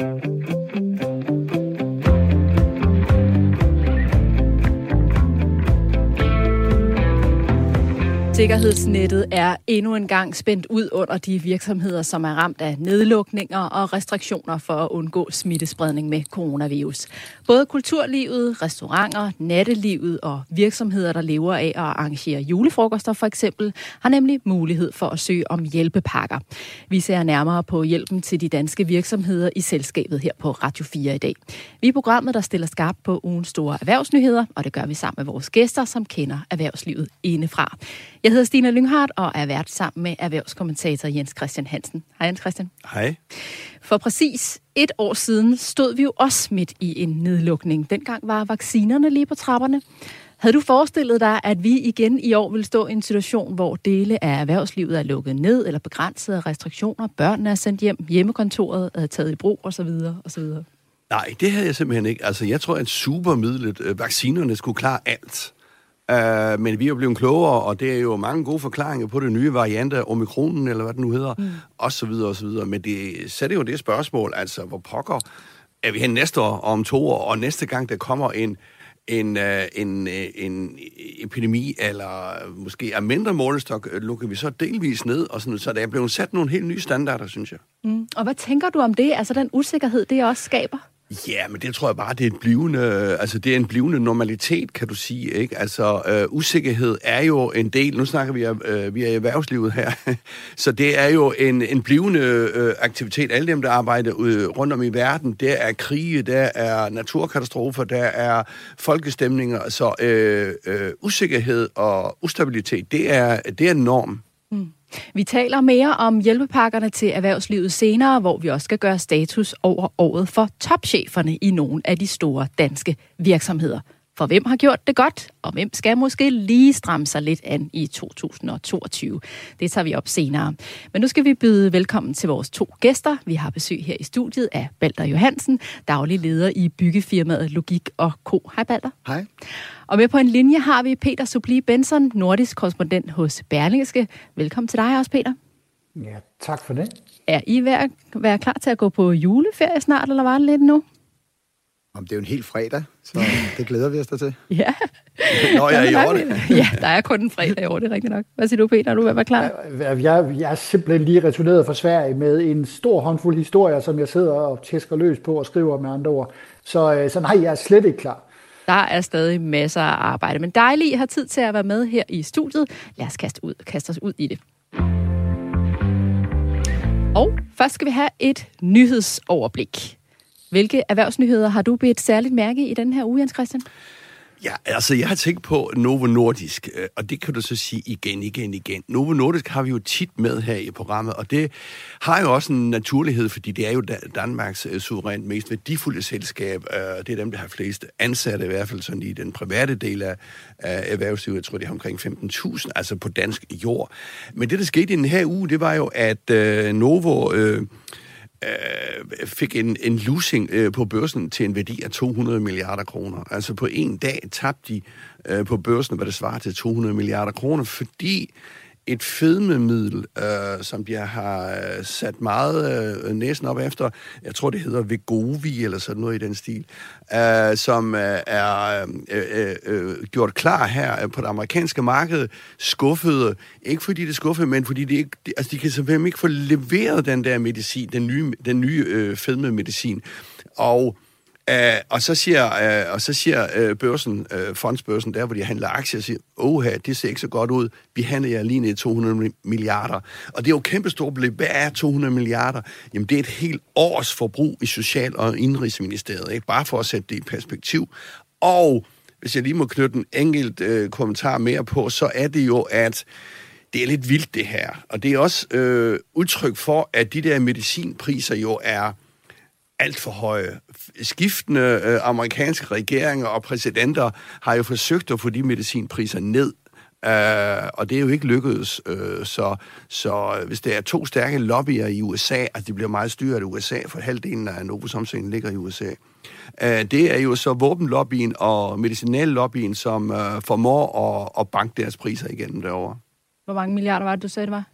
Thank you. Sikkerhedsnettet er endnu en gang spændt ud under de virksomheder, som er ramt af nedlukninger og restriktioner for at undgå smittespredning med coronavirus. Både kulturlivet, restauranter, nattelivet og virksomheder, der lever af at arrangere julefrokoster for eksempel, har nemlig mulighed for at søge om hjælpepakker. Vi ser nærmere på hjælpen til de danske virksomheder i selskabet her på Radio 4 i dag. Vi er programmet, der stiller skarp på ugens store erhvervsnyheder, og det gør vi sammen med vores gæster, som kender erhvervslivet indefra. Jeg hedder Stine Lynghardt og er vært sammen med erhvervskommentator Jens Christian Hansen. Hej Jens Christian. Hej. For præcis et år siden stod vi jo også midt i en nedlukning. Dengang var vaccinerne lige på trapperne. Havde du forestillet dig, at vi igen i år vil stå i en situation, hvor dele af erhvervslivet er lukket ned eller begrænset af restriktioner, børnene er sendt hjem, hjemmekontoret er taget i brug osv. osv.? Nej, det havde jeg simpelthen ikke. Altså, jeg tror, at supermidlet, øh, vaccinerne, skulle klare alt. Uh, men vi er jo blevet klogere, og det er jo mange gode forklaringer på det nye variant af omikronen, eller hvad det nu hedder, mm. og så videre, og så videre. Men det sætter jo det spørgsmål, altså, hvor pokker er vi hen næste år, om to år, og næste gang der kommer en, en, uh, en, uh, en epidemi, eller måske er mindre målestok, lukker vi så delvis ned, og sådan, så der er blevet sat nogle helt nye standarder, synes jeg. Mm. Og hvad tænker du om det, altså den usikkerhed, det også skaber? Ja, men det tror jeg bare, det er en blivende, altså det er en blivende normalitet, kan du sige, ikke? Altså, øh, usikkerhed er jo en del, nu snakker vi, øh, vi er i erhvervslivet her, så det er jo en, en blivende øh, aktivitet. Alle dem, der arbejder ud, rundt om i verden, der er krige, der er naturkatastrofer, der er folkestemninger, så øh, øh, usikkerhed og ustabilitet, det er, det er en norm. Mm. Vi taler mere om hjælpepakkerne til erhvervslivet senere, hvor vi også skal gøre status over året for topcheferne i nogle af de store danske virksomheder. For hvem har gjort det godt, og hvem skal måske lige stramme sig lidt an i 2022? Det tager vi op senere. Men nu skal vi byde velkommen til vores to gæster. Vi har besøg her i studiet af Balder Johansen, daglig leder i byggefirmaet Logik og Co. Hej Balder. Hej. Og med på en linje har vi Peter Subli Benson, nordisk korrespondent hos Berlingske. Velkommen til dig også, Peter. Ja, tak for det. Er I ved at være klar til at gå på juleferie snart, eller var det lidt nu? Om det er jo en helt fredag, så det glæder vi os da til. Ja. Nå, jeg er i år det. Ja, der er kun en fredag i år, det er rigtigt nok. Hvad siger du, Peter? Er du ved at være klar? Jeg, jeg, jeg er simpelthen lige returneret fra Sverige med en stor håndfuld historier, som jeg sidder og tæsker løs på og skriver med andre ord. Så, øh, så nej, jeg er slet ikke klar. Der er stadig masser af arbejde, men dejligt, at I har tid til at være med her i studiet. Lad os kaste, ud, kaste os ud i det. Og først skal vi have et nyhedsoverblik. Hvilke erhvervsnyheder har du bedt særligt mærke i den her uge, Jens Christian? Ja, altså jeg har tænkt på Novo Nordisk, øh, og det kan du så sige igen, igen, igen. Novo Nordisk har vi jo tit med her i programmet, og det har jo også en naturlighed, fordi det er jo Danmarks øh, suverænt mest værdifulde selskab. Øh, det er dem, der har flest ansatte, i hvert fald sådan i den private del af, erhvervslivet. Jeg tror, det er omkring 15.000, altså på dansk jord. Men det, der skete i den her uge, det var jo, at Novo... Øh, øh, fik en, en losing øh, på børsen til en værdi af 200 milliarder kroner. Altså på en dag tabte de øh, på børsen, hvad det svarer til 200 milliarder kroner, fordi et fedmemiddel, øh, som jeg har øh, sat meget øh, næsen op efter. Jeg tror, det hedder Vegovi eller sådan noget i den stil, øh, som øh, er øh, øh, øh gjort klar her øh, på det amerikanske marked, skuffede. Ikke fordi det er skuffede, men fordi de, ikke, de, altså, de kan simpelthen ikke få leveret den der medicin, den nye, den nye øh, fedmemedicin. Og Uh, og så siger, uh, og så siger uh, børsen, uh, fondsbørsen, der hvor de handler aktier, siger, åh det ser ikke så godt ud. Vi handler jer lige ned 200 milliarder. Og det er jo kæmpestort beløb. Hvad er 200 milliarder? Jamen, det er et helt års forbrug i Social- og Indrigsministeriet, ikke? Bare for at sætte det i perspektiv. Og hvis jeg lige må knytte en enkelt uh, kommentar mere på, så er det jo, at det er lidt vildt det her. Og det er også uh, udtryk for, at de der medicinpriser jo er alt for høje. Skiftende øh, amerikanske regeringer og præsidenter har jo forsøgt at få de medicinpriser ned, Uh, og det er jo ikke lykkedes. Uh, så, så hvis det er to stærke lobbyer i USA, altså de bliver meget styret af USA, for halvdelen af Novos omsætning ligger i USA, uh, det er jo så våbenlobbyen og medicinallobbyen, som uh, formår at, at banke deres priser igennem derovre. Hvor mange milliarder var det, du sagde, det var?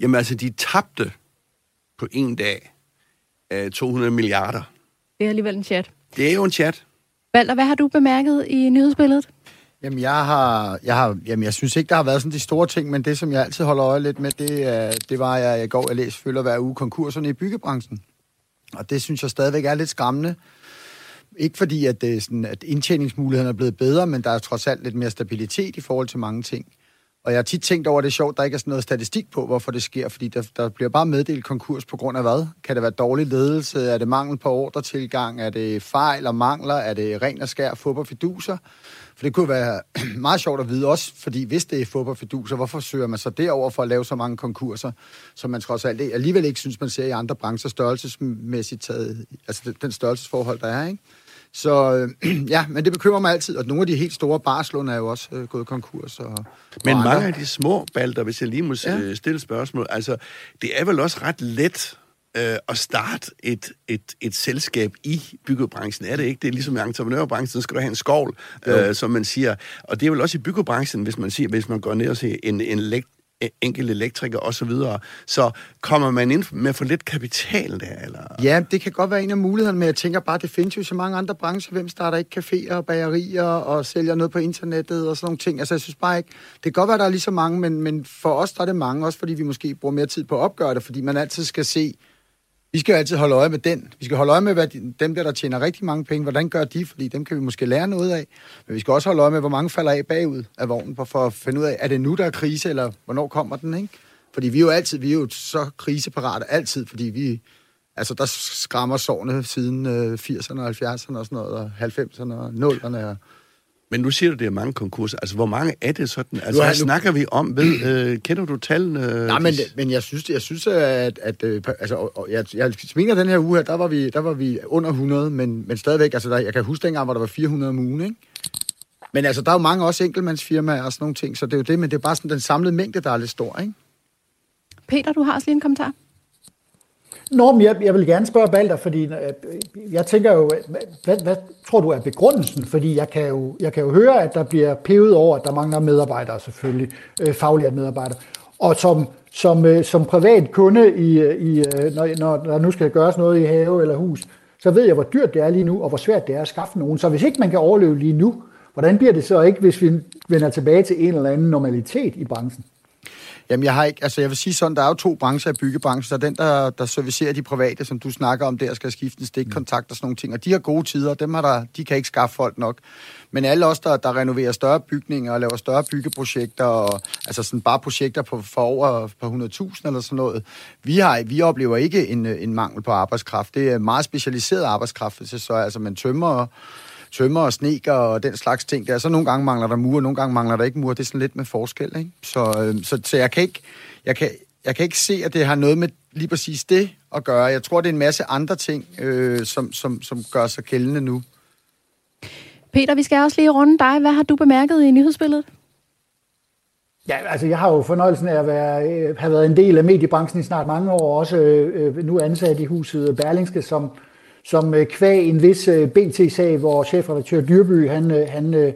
Jamen altså, de tabte på en dag øh, 200 milliarder. Det er alligevel en chat. Det er jo en chat. Valter, hvad har du bemærket i nyhedsbilledet? Jamen, jeg har, jeg har, jamen, jeg synes ikke, der har været sådan de store ting, men det, som jeg altid holder øje lidt med, det, er, det var, at jeg i går, jeg læste følger hver uge konkurserne i byggebranchen. Og det synes jeg stadigvæk er lidt skræmmende. Ikke fordi, at, det er sådan, at indtjeningsmulighederne er blevet bedre, men der er trods alt lidt mere stabilitet i forhold til mange ting. Og jeg har tit tænkt over, at det er sjovt, der ikke er sådan noget statistik på, hvorfor det sker, fordi der, der bliver bare meddelt konkurs på grund af hvad? Kan det være dårlig ledelse? Er det mangel på ordretilgang? Er det fejl og mangler? Er det ren og skær fodboldfiduser? For det kunne være meget sjovt at vide også, fordi hvis det er fodboldfiduser, hvorfor søger man så derover for at lave så mange konkurser, som man trods alt alligevel ikke synes, man ser i andre brancher størrelsesmæssigt taget, altså den størrelsesforhold, der er, ikke? Så øh, ja, men det bekymrer mig altid, og nogle af de helt store barslån er jo også øh, gået konkurs. Og, men og mange af de små balder, hvis jeg lige må ja. Øh, stille spørgsmål, altså det er vel også ret let øh, at starte et, et, et selskab i byggebranchen, er det ikke? Det er ligesom i entreprenørbranchen, så skal du have en skovl, øh, som man siger. Og det er vel også i byggebranchen, hvis man siger, hvis man går ned og ser en, en E- enkelt elektriker osv., så, så kommer man ind med for lidt kapital der? Eller? Ja, det kan godt være en af mulighederne, men jeg tænker bare, det findes jo så mange andre brancher. Hvem starter ikke caféer og bagerier og sælger noget på internettet og sådan nogle ting? Altså, jeg synes bare ikke, det kan godt være, der er lige så mange, men, men for os der er det mange, også fordi vi måske bruger mere tid på at opgøre det, fordi man altid skal se, vi skal jo altid holde øje med den. Vi skal holde øje med hvad de, dem, der, der tjener rigtig mange penge. Hvordan gør de? Fordi dem kan vi måske lære noget af. Men vi skal også holde øje med, hvor mange falder af bagud af vognen, for at finde ud af, er det nu, der er krise, eller hvornår kommer den, ikke? Fordi vi er jo altid, vi er jo så kriseparate altid, fordi vi, altså der skræmmer sårene siden øh, 80'erne og 70'erne og sådan noget, og 90'erne og 0'erne og men nu siger du, det er mange konkurser. Altså, hvor mange er det sådan? Altså, hvad nu... snakker vi om? Ved, øh, kender du tallene? Nej, men, men jeg synes, jeg synes at, at øh, altså, og, jeg, jeg mener, den her uge her, der var vi, der var vi under 100, men, men stadigvæk, altså, der, jeg kan huske dengang, hvor der var 400 om ugen, ikke? Men altså, der er jo mange også enkeltmandsfirmaer og sådan nogle ting, så det er jo det, men det er bare sådan den samlede mængde, der er lidt stor, ikke? Peter, du har også lige en kommentar. Nå, men jeg, jeg vil gerne spørge Balder, fordi øh, jeg tænker jo, hvad, hvad tror du er begrundelsen? Fordi jeg kan, jo, jeg kan jo høre, at der bliver pevet over, at der mangler medarbejdere selvfølgelig, øh, faglige medarbejdere. Og som, som, øh, som privat kunde, i, øh, i, øh, når, når der nu skal gøres noget i have eller hus, så ved jeg, hvor dyrt det er lige nu, og hvor svært det er at skaffe nogen. Så hvis ikke man kan overleve lige nu, hvordan bliver det så ikke, hvis vi vender tilbage til en eller anden normalitet i branchen? Jamen, jeg har ikke, altså jeg vil sige sådan, der er jo to brancher i byggebranchen. Der er den, der, der servicerer de private, som du snakker om, der skal skifte en stikkontakt og sådan nogle ting. Og de har gode tider, dem har der, de kan ikke skaffe folk nok. Men alle os, der, der renoverer større bygninger og laver større byggeprojekter, og, altså sådan bare projekter på, for over på 100.000 eller sådan noget, vi, har, vi oplever ikke en, en mangel på arbejdskraft. Det er meget specialiseret arbejdskraft, så altså man tømmer tømmer og sneker og den slags ting der. Så nogle gange mangler der mur, og nogle gange mangler der ikke mur. Det er sådan lidt med forskel, ikke? Så, øh, så, så jeg kan ikke... Jeg kan, jeg kan ikke se, at det har noget med lige præcis det at gøre. Jeg tror, det er en masse andre ting, øh, som, som, som gør sig gældende nu. Peter, vi skal også lige runde dig. Hvad har du bemærket i nyhedsbilledet? Ja, altså jeg har jo fornøjelsen af at være, øh, have været en del af mediebranchen i snart mange år, også øh, nu ansat i huset Berlingske som, som øh, kvæg en vis øh, BT-sag, hvor chefredaktør Dyrby, han, øh, han,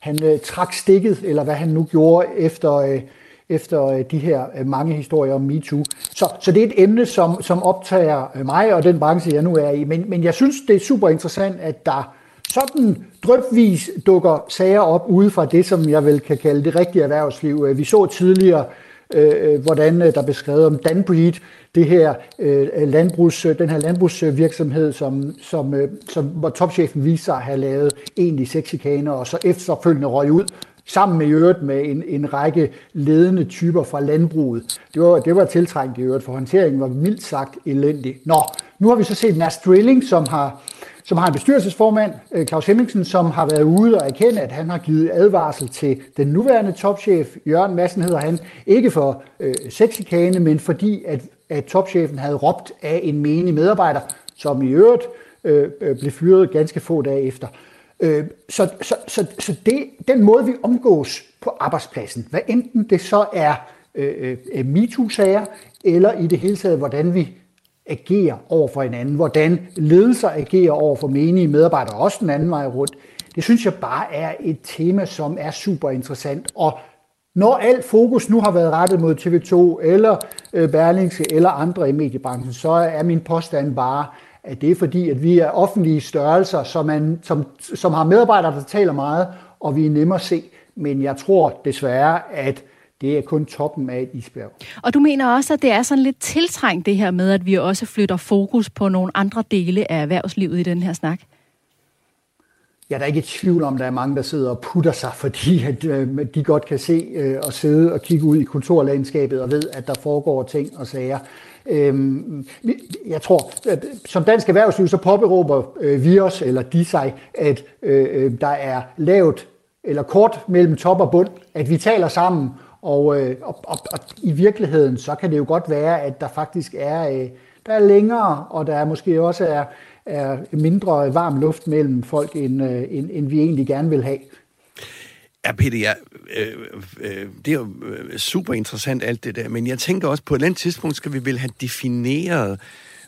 han trak stikket, eller hvad han nu gjorde, efter, efter de her mange historier om MeToo. Så, så det er et emne, som, som optager mig og den branche, jeg nu er i. Men, men jeg synes, det er super interessant, at der sådan drøbvis dukker sager op ude fra det, som jeg vel kan kalde det rigtige erhvervsliv. Vi så tidligere, Øh, øh, hvordan øh, der blev skrevet om Danbreed, det her øh, landbrugs, den her landbrugsvirksomhed, som, som, øh, som, hvor topchefen viser sig at have lavet egentlig sexikaner, og så efterfølgende røg ud sammen med i øvrigt med en, en række ledende typer fra landbruget. Det var, det var tiltrængt i øvrigt, for håndteringen var mildt sagt elendig. Nå, nu har vi så set Mads Drilling, som har, som har en bestyrelsesformand, øh, Claus Hemmingsen, som har været ude og erkende, at han har givet advarsel til den nuværende topchef, Jørgen Madsen hedder han, ikke for øh, sexikane, men fordi at at topchefen havde råbt af en menig medarbejder, som i øvrigt øh, øh, blev fyret ganske få dage efter. Øh, så så, så, så det, den måde, vi omgås på arbejdspladsen, hvad enten det så er øh, øh, MeToo-sager, eller i det hele taget, hvordan vi agerer over for hinanden, hvordan ledelser agerer over for menige medarbejdere, også den anden vej rundt, det synes jeg bare er et tema, som er super interessant, og Når alt fokus nu har været rettet mod TV2 eller øh, Berlingske eller andre i mediebranchen, så er min påstand bare, at det er fordi, at vi er offentlige størrelser, som, man, som, som har medarbejdere, der taler meget, og vi er nemmere at se. Men jeg tror desværre, at det er kun toppen af et isbjerg. Og du mener også, at det er sådan lidt tiltrængt det her med, at vi også flytter fokus på nogle andre dele af erhvervslivet i den her snak? Jeg er da ikke i tvivl om, at der er mange, der sidder og putter sig, fordi at, øh, de godt kan se øh, og sidde og kigge ud i kontorlandskabet og ved, at der foregår ting og sager. Øhm, jeg tror, at som dansk erhvervsliv, så påberåber øh, vi os, eller de sig, at øh, der er lavt eller kort mellem top og bund, at vi taler sammen, og, øh, og, og, og i virkeligheden, så kan det jo godt være, at der faktisk er, øh, der er længere, og der er måske også er, er mindre varm luft mellem folk, end, øh, end, end vi egentlig gerne vil have. Ja, Peter, ja, øh, øh, det er jo øh, super interessant alt det der, men jeg tænker også, på et eller andet tidspunkt skal vi vel have defineret,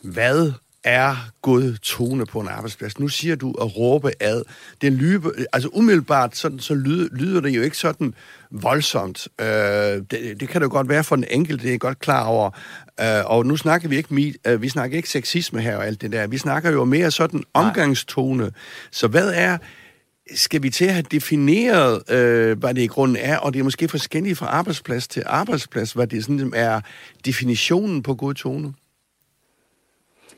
hvad er god tone på en arbejdsplads. Nu siger du at råbe ad. Det lyder, altså umiddelbart sådan, så lyder, lyder det jo ikke sådan voldsomt. Øh, det, det kan det jo godt være for den enkelte, det er godt klar over. Øh, og nu snakker vi ikke øh, vi snakker ikke sexisme her og alt det der. Vi snakker jo mere sådan omgangstone. Så hvad er skal vi til at have defineret, øh, hvad det i grunden er, og det er måske forskelligt fra arbejdsplads til arbejdsplads, hvad det sådan er definitionen på god tone?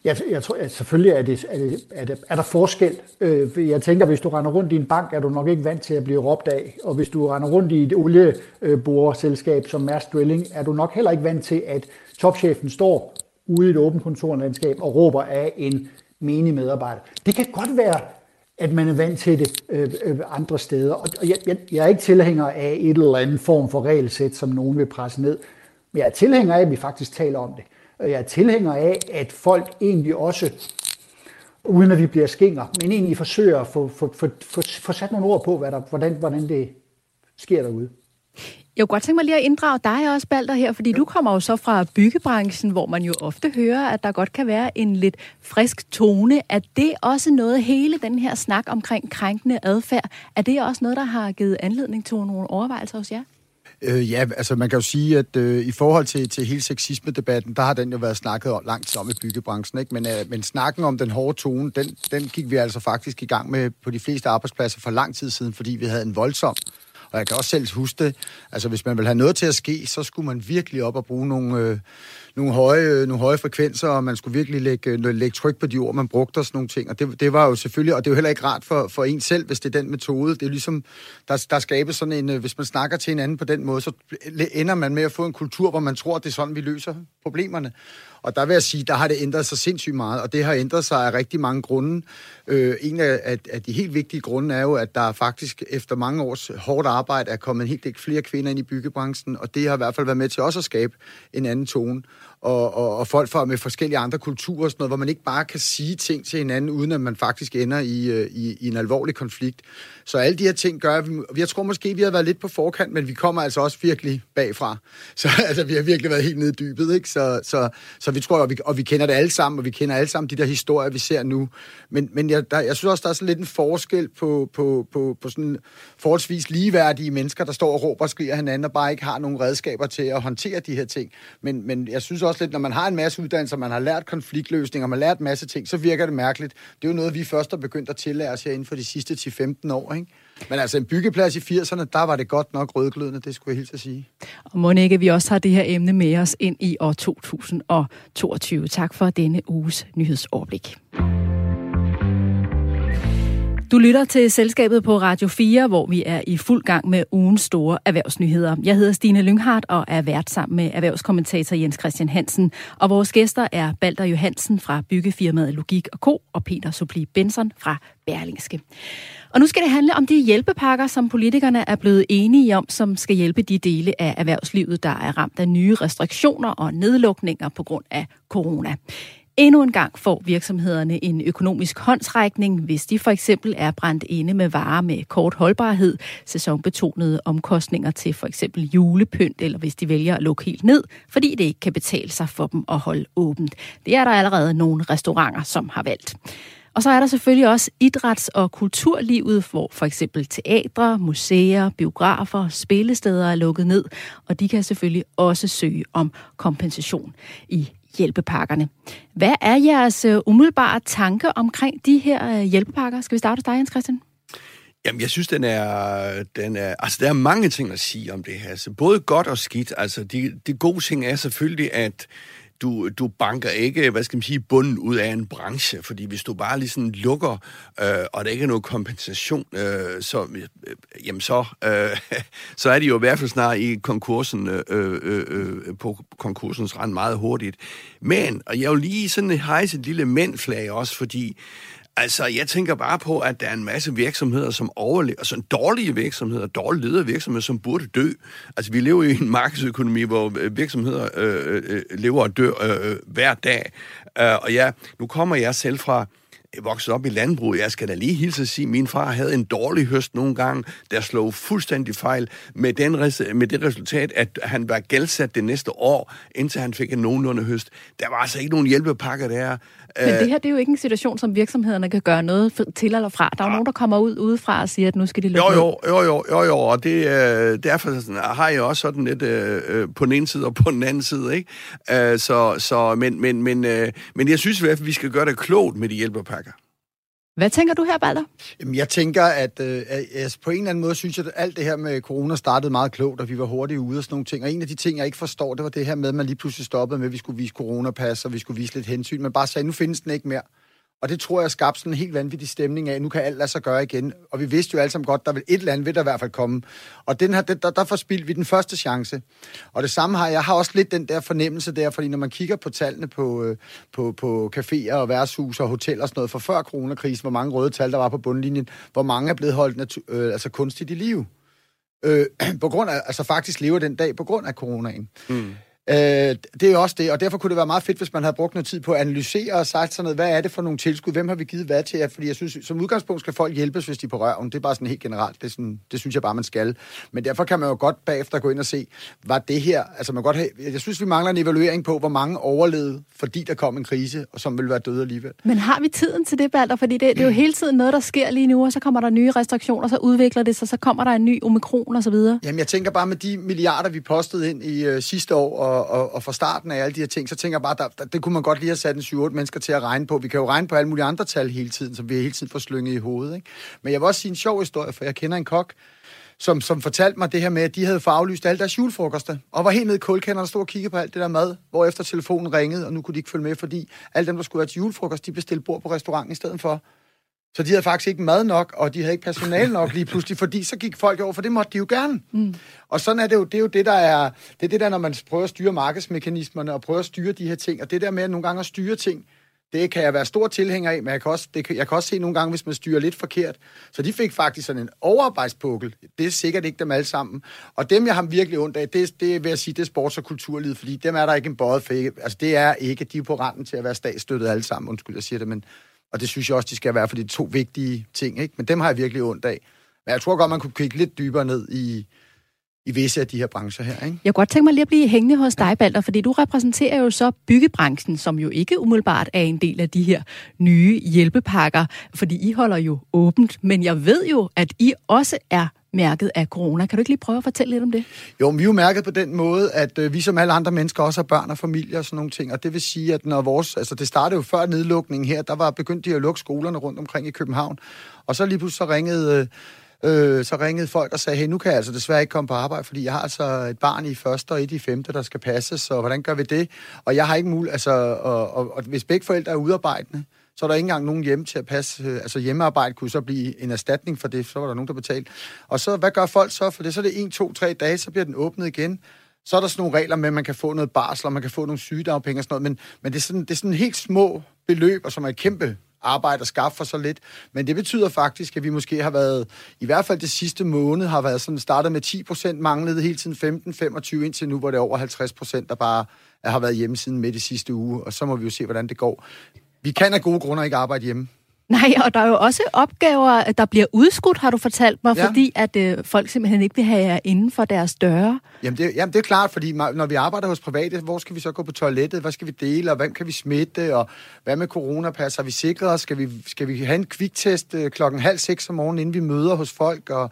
Jeg, jeg tror, at selvfølgelig er, det, er, det, er, det, er der forskel. Øh, jeg tænker, hvis du render rundt i en bank, er du nok ikke vant til at blive råbt af. Og hvis du render rundt i et olieborerselskab øh, som Mærsk Drilling, er du nok heller ikke vant til, at topchefen står ude i et åbent kontorlandskab og råber af en menig medarbejder. Det kan godt være, at man er vant til det øh, øh, andre steder. Og jeg, jeg, jeg er ikke tilhænger af et eller andet form for regelsæt, som nogen vil presse ned. Men jeg er tilhænger af, at vi faktisk taler om det. Og jeg er tilhænger af, at folk egentlig også, uden at vi bliver skinger, men egentlig forsøger at få, få, få, få, få sat nogle ord på, hvad der, hvordan, hvordan det sker derude. Jeg kunne godt tænke mig lige at inddrage dig også, Balder, her, fordi du kommer jo så fra byggebranchen, hvor man jo ofte hører, at der godt kan være en lidt frisk tone. Er det også noget, hele den her snak omkring krænkende adfærd, er det også noget, der har givet anledning til nogle overvejelser hos jer? Øh, ja, altså man kan jo sige, at øh, i forhold til, til hele sexisme-debatten, der har den jo været snakket om, langt om i byggebranchen, ikke? Men, øh, men snakken om den hårde tone, den, den gik vi altså faktisk i gang med på de fleste arbejdspladser for lang tid siden, fordi vi havde en voldsom og jeg kan også selv huske det. Altså, hvis man vil have noget til at ske, så skulle man virkelig op og bruge nogle, øh, nogle, høje, øh, nogle høje frekvenser, og man skulle virkelig lægge, øh, lægge tryk på de ord, man brugte og sådan nogle ting. Og det, det var jo selvfølgelig, og det er jo heller ikke rart for, for en selv, hvis det er den metode. Det er ligesom, der, der skabes sådan en, øh, hvis man snakker til hinanden på den måde, så ender man med at få en kultur, hvor man tror, at det er sådan, vi løser problemerne. Og der vil jeg sige, der har det ændret sig sindssygt meget, og det har ændret sig af rigtig mange grunde. Øh, en af, af de helt vigtige grunde er jo, at der faktisk efter mange års hårdt arbejde er kommet en helt del flere kvinder ind i byggebranchen, og det har i hvert fald været med til også at skabe en anden tone og, og, og folk fra med forskellige andre kulturer og sådan noget, hvor man ikke bare kan sige ting til hinanden, uden at man faktisk ender i, øh, i, i en alvorlig konflikt. Så alle de her ting gør, at vi, jeg tror måske, vi har været lidt på forkant, men vi kommer altså også virkelig bagfra. Så altså, vi har virkelig været helt nede i dybet, ikke? Så, så, så vi tror, og vi, og vi kender det alle sammen, og vi kender alle sammen de der historier, vi ser nu. Men, men jeg, der, jeg synes også, der er sådan lidt en forskel på, på, på, på sådan forholdsvis ligeværdige mennesker, der står og råber og skriger hinanden, og bare ikke har nogen redskaber til at håndtere de her ting. Men, men jeg synes også lidt, når man har en masse uddannelser, man har lært konfliktløsning, man har lært en masse ting, så virker det mærkeligt. Det er jo noget, vi først har begyndt at tillære os her inden for de sidste 10-15 år, ikke? Men altså en byggeplads i 80'erne, der var det godt nok rødglødende, det skulle jeg helt at sige. Og må ikke vi også har det her emne med os ind i år 2022. Tak for denne uges nyhedsoverblik. Du lytter til selskabet på Radio 4, hvor vi er i fuld gang med ugens store erhvervsnyheder. Jeg hedder Stine Lynghardt og er vært sammen med erhvervskommentator Jens Christian Hansen. Og vores gæster er Balder Johansen fra byggefirmaet Logik og Co. og Peter Supli Benson fra Berlingske. Og nu skal det handle om de hjælpepakker, som politikerne er blevet enige om, som skal hjælpe de dele af erhvervslivet, der er ramt af nye restriktioner og nedlukninger på grund af corona. Endnu en gang får virksomhederne en økonomisk håndsrækning, hvis de for eksempel er brændt inde med varer med kort holdbarhed, sæsonbetonede omkostninger til for eksempel julepynt, eller hvis de vælger at lukke helt ned, fordi det ikke kan betale sig for dem at holde åbent. Det er der allerede nogle restauranter, som har valgt. Og så er der selvfølgelig også idræts- og kulturlivet, hvor for eksempel teatre, museer, biografer, spillesteder er lukket ned, og de kan selvfølgelig også søge om kompensation i hjælpepakkerne. Hvad er jeres øh, umiddelbare tanke omkring de her øh, hjælpepakker? Skal vi starte hos dig, Jens Christian? Jamen, jeg synes, den er, den er... Altså, der er mange ting at sige om det her. Altså, både godt og skidt. Altså, de, de gode ting er selvfølgelig, at du, du banker ikke, hvad skal man sige, bunden ud af en branche, fordi hvis du bare lige sådan lukker, øh, og der ikke er noget kompensation, øh, så, øh, jamen så, øh, så er de jo i hvert fald snart i konkursen, øh, øh, øh, på konkursens rand meget hurtigt. Men, og jeg vil lige sådan hejse et lille mændflag også, fordi Altså, jeg tænker bare på, at der er en masse virksomheder, som overlever, altså dårlige virksomheder, dårligt ledede virksomheder, som burde dø. Altså, vi lever i en markedsøkonomi, hvor virksomheder øh, øh, øh lever og dør øh, øh hver dag. Uh, og ja, nu kommer jeg selv fra vokset op i landbrug. Jeg skal da lige hilse at sige, at min far havde en dårlig høst nogle gange, der slog fuldstændig fejl med, den, med det resultat, at han var gældsat det næste år, indtil han fik en nogenlunde høst. Der var altså ikke nogen hjælpepakker der. Men det her det er jo ikke en situation, som virksomhederne kan gøre noget til eller fra. Der er jo ja. nogen, der kommer ud udefra og siger, at nu skal de lukke jo, jo, jo, jo, jo, jo, og det, øh, derfor sådan, har jeg også sådan lidt øh, øh, på den ene side og på den anden side. Ikke? Øh, så, så, men, men, men, øh, men jeg synes i hvert fald, vi skal gøre det klogt med de hjælpepakker. Hvad tænker du her, Balder? Jamen, jeg tænker, at øh, altså, på en eller anden måde synes jeg, at alt det her med corona startede meget klogt, og vi var hurtigt ude og sådan nogle ting. Og en af de ting, jeg ikke forstår, det var det her med, at man lige pludselig stoppede med, at vi skulle vise coronapas, og vi skulle vise lidt hensyn. Men bare sagde, nu findes den ikke mere. Og det tror jeg skabte sådan en helt vanvittig stemning af, at nu kan alt lade sig gøre igen. Og vi vidste jo alle sammen godt, der vil et eller andet vil der i hvert fald komme. Og den her, der, der forspildte vi den første chance. Og det samme har jeg har også lidt den der fornemmelse der, fordi når man kigger på tallene på, øh, på, på caféer og værtshus og hoteller og sådan noget, fra før coronakrisen, hvor mange røde tal der var på bundlinjen, hvor mange er blevet holdt natu- øh, altså kunstigt i live. Øh, på grund af, altså faktisk lever den dag på grund af coronaen. Mm. Øh, det er også det, og derfor kunne det være meget fedt, hvis man havde brugt noget tid på at analysere og sagt sådan noget, hvad er det for nogle tilskud, hvem har vi givet hvad til jer, fordi jeg synes, som udgangspunkt skal folk hjælpes, hvis de er på røven, det er bare sådan helt generelt, det, sådan, det synes jeg bare, man skal. Men derfor kan man jo godt bagefter gå ind og se, var det her, altså man godt have, jeg synes, vi mangler en evaluering på, hvor mange overlevede, fordi der kom en krise, og som vil være døde alligevel. Men har vi tiden til det, Balder? Fordi det, det er jo hele tiden noget, der sker lige nu, og så kommer der nye restriktioner, så udvikler det sig, så kommer der en ny omikron og så videre. Jamen jeg tænker bare med de milliarder, vi postede ind i øh, sidste år, og, og, og fra starten af alle de her ting, så tænker jeg bare, der, der, det kunne man godt lige have sat en 7-8 mennesker til at regne på. Vi kan jo regne på alle mulige andre tal hele tiden, som vi hele tiden får slynget i hovedet. Ikke? Men jeg vil også sige en sjov historie, for jeg kender en kok, som, som fortalte mig det her med, at de havde aflyst alle deres julefrokoster, og var helt nede i kulkænderne og stod og kiggede på alt det der mad, hvor efter telefonen ringede, og nu kunne de ikke følge med, fordi alle dem, der skulle have til julefrokost, de bestilte bord på restauranten i stedet for. Så de havde faktisk ikke mad nok, og de havde ikke personale nok lige pludselig, fordi så gik folk over, for det måtte de jo gerne. Mm. Og sådan er det jo, det er jo det, der er, det er det der, når man prøver at styre markedsmekanismerne, og prøver at styre de her ting, og det der med at nogle gange at styre ting, det kan jeg være stor tilhænger af, men jeg kan, også, det, jeg kan også se nogle gange, hvis man styrer lidt forkert. Så de fik faktisk sådan en overarbejdspukkel. Det er sikkert ikke dem alle sammen. Og dem, jeg har virkelig ondt af, det, det vil jeg sige, det er sports- og kulturlivet, fordi dem er der ikke en bøjet for. Altså, det er ikke, de er på randen til at være statsstøttet alle sammen, undskyld, jeg siger det, men og det synes jeg også, de skal være, for de to vigtige ting. Ikke? Men dem har jeg virkelig ondt af. Men jeg tror godt, man kunne kigge lidt dybere ned i, i visse af de her brancher her. Ikke? Jeg kunne godt tænke mig lige at blive hængende hos dig, Balder, fordi du repræsenterer jo så byggebranchen, som jo ikke umiddelbart er en del af de her nye hjælpepakker, fordi I holder jo åbent. Men jeg ved jo, at I også er mærket af corona. Kan du ikke lige prøve at fortælle lidt om det? Jo, vi er jo mærket på den måde, at øh, vi som alle andre mennesker også har børn og familie og sådan nogle ting. Og det vil sige, at når vores... Altså, det startede jo før nedlukningen her. Der var begyndt de at lukke skolerne rundt omkring i København. Og så lige pludselig så ringede... Øh, øh så ringede folk og sagde, hey, nu kan jeg altså desværre ikke komme på arbejde, fordi jeg har altså et barn i første og et i femte, der skal passes, så hvordan gør vi det? Og jeg har ikke mulighed, altså, og, og, og hvis begge forældre er udarbejdende, så er der ikke engang nogen hjemme til at passe. Øh, altså hjemmearbejde kunne så blive en erstatning for det, så var der nogen, der betalte. Og så, hvad gør folk så for det? Så er det en, to, tre dage, så bliver den åbnet igen. Så er der sådan nogle regler med, at man kan få noget barsel, og man kan få nogle sygedagpenge og sådan noget, men, men det, er sådan, det er sådan helt små beløb, og som er et kæmpe arbejde at skaffe for så lidt. Men det betyder faktisk, at vi måske har været, i hvert fald det sidste måned, har været sådan startet med 10 procent, manglede hele tiden 15, 25 indtil nu, hvor det er over 50 procent, der bare har været hjemme siden midt i sidste uge, og så må vi jo se, hvordan det går. Vi kan af gode grunde ikke arbejde hjemme. Nej, og der er jo også opgaver, der bliver udskudt, har du fortalt mig, ja. fordi at øh, folk simpelthen ikke vil have jer inden for deres døre. Jamen det, jamen det er klart, fordi når vi arbejder hos private, hvor skal vi så gå på toilettet? Hvad skal vi dele, og hvem kan vi smitte? Og hvad med coronapas? Har vi sikret os? Skal vi, skal vi have en kviktest øh, klokken halv seks om morgenen, inden vi møder hos folk? Og,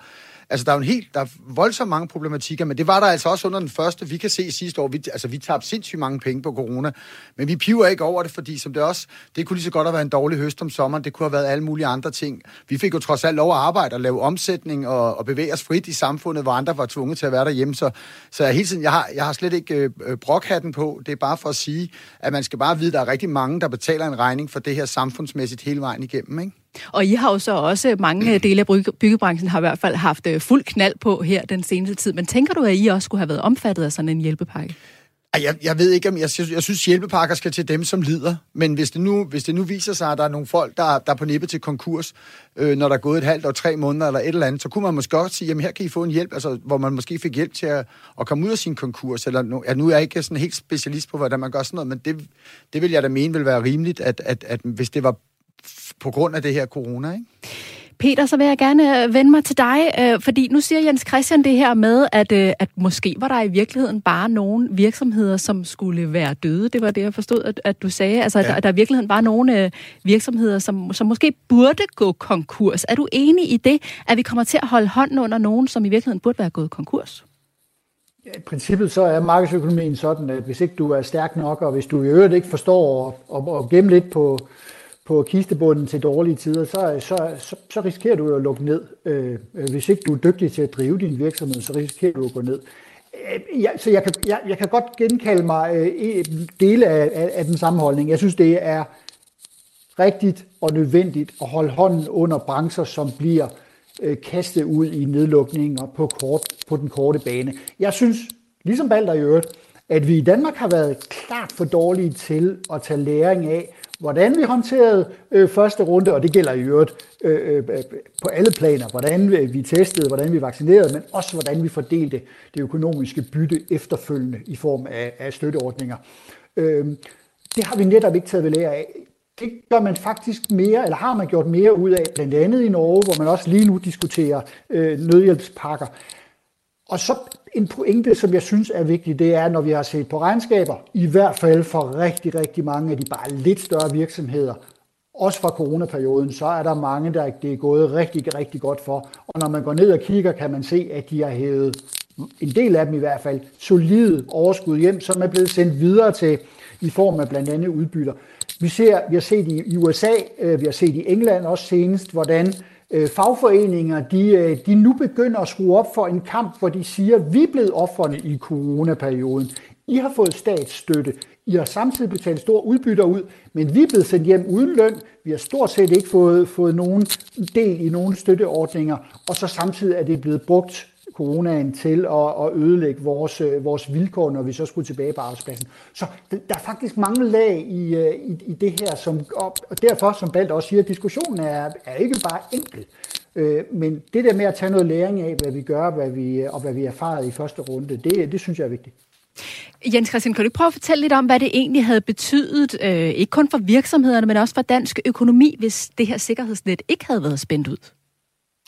Altså, der er jo en helt, der er voldsomt mange problematikker, men det var der altså også under den første. Vi kan se sidste år, vi, altså, vi tabte sindssygt mange penge på corona, men vi piver ikke over det, fordi som det også, det kunne lige så godt have været en dårlig høst om sommeren, det kunne have været alle mulige andre ting. Vi fik jo trods alt lov at arbejde og lave omsætning og, og bevæge os frit i samfundet, hvor andre var tvunget til at være derhjemme, så, så jeg, hele tiden, jeg, har, jeg har slet ikke øh, øh, brokhatten på. Det er bare for at sige, at man skal bare vide, at der er rigtig mange, der betaler en regning for det her samfundsmæssigt hele vejen igennem, ikke? Og I har jo så også, mange øh, dele af byggebranchen har i hvert fald haft øh, fuld knald på her den seneste tid. Men tænker du, at I også skulle have været omfattet af sådan en hjælpepakke? Jeg, jeg ved ikke, om jeg, jeg synes, hjælpepakker skal til dem, som lider. Men hvis det nu, hvis det nu viser sig, at der er nogle folk, der, der er på nippet til konkurs, øh, når der er gået et halvt år, tre måneder eller et eller andet, så kunne man måske godt sige, jamen her kan I få en hjælp, altså, hvor man måske fik hjælp til at, at komme ud af sin konkurs. Eller nu, ja, nu er jeg ikke sådan helt specialist på, hvordan man gør sådan noget, men det, det vil jeg da mene vil være rimeligt, at, at, at hvis det var på grund af det her corona, ikke? Peter, så vil jeg gerne øh, vende mig til dig, øh, fordi nu siger Jens Christian det her med, at, øh, at måske var der i virkeligheden bare nogle virksomheder, som skulle være døde. Det var det, jeg forstod, at, at du sagde. Altså, ja. at der, der i virkeligheden var nogle virksomheder, som, som måske burde gå konkurs. Er du enig i det, at vi kommer til at holde hånden under nogen, som i virkeligheden burde være gået konkurs? Ja, I princippet så er markedsøkonomien sådan, at hvis ikke du er stærk nok, og hvis du i øvrigt ikke forstår at, at, at gemme lidt på, på kistebunden til dårlige tider, så, så, så, så risikerer du at lukke ned. Øh, øh, hvis ikke du er dygtig til at drive din virksomhed, så risikerer du at gå ned. Øh, ja, så jeg kan, jeg, jeg kan godt genkalde mig øh, dele af, af, af den sammenholdning. Jeg synes, det er rigtigt og nødvendigt at holde hånden under brancher, som bliver øh, kastet ud i nedlukninger på, kort, på den korte bane. Jeg synes, ligesom Balder i øvrigt, at vi i Danmark har været klart for dårlige til at tage læring af, hvordan vi håndterede øh, første runde, og det gælder i øvrigt øh, øh, på alle planer, hvordan øh, vi testede, hvordan vi vaccinerede, men også hvordan vi fordelte det økonomiske bytte efterfølgende i form af, af støtteordninger. Øh, det har vi netop ikke taget ved lære af. Det gør man faktisk mere, eller har man gjort mere ud af, blandt andet i Norge, hvor man også lige nu diskuterer øh, nødhjælpspakker. Og så en pointe, som jeg synes er vigtig, det er, når vi har set på regnskaber, i hvert fald for rigtig, rigtig mange af de bare lidt større virksomheder, også fra coronaperioden, så er der mange, der det er gået rigtig, rigtig godt for. Og når man går ned og kigger, kan man se, at de har hævet en del af dem i hvert fald, solide overskud hjem, som er blevet sendt videre til i form af blandt andet udbytter. Vi, ser, vi har set i USA, øh, vi har set i England også senest, hvordan øh, Øh, fagforeninger, de, øh, de nu begynder at skrue op for en kamp, hvor de siger, vi er blevet offerne i coronaperioden. I har fået statsstøtte. I har samtidig betalt store udbytter ud, men vi er blevet sendt hjem uden løn. Vi har stort set ikke fået, fået nogen del i nogen støtteordninger, og så samtidig er det blevet brugt coronaen til at, at ødelægge vores, øh, vores vilkår, når vi så skulle tilbage på arbejdspladsen. Så der er faktisk mange lag i, øh, i, i det her, som, og derfor, som Balt også siger, diskussionen er, er ikke bare enkel. Øh, men det der med at tage noget læring af, hvad vi gør hvad vi, øh, og hvad vi erfarede i første runde, det, det synes jeg er vigtigt. Jens Christian, kan du ikke prøve at fortælle lidt om, hvad det egentlig havde betydet, øh, ikke kun for virksomhederne, men også for dansk økonomi, hvis det her sikkerhedsnet ikke havde været spændt ud?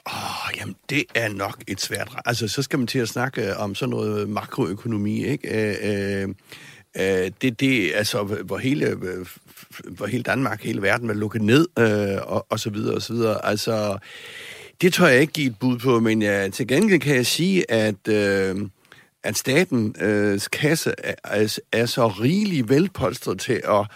Åh, oh, jamen, det er nok et svært... Altså, så skal man til at snakke øh, om sådan noget øh, makroøkonomi, ikke? Øh, øh, øh det, det, altså, hvor hele, øh, hvor hele Danmark, hele verden var lukket ned, øh, og, og så videre, og så videre. Altså, det tror jeg ikke give et bud på, men ja, til gengæld kan jeg sige, at... Øh, at statens øh, kasse er, er, er så rigeligt velpolstret til at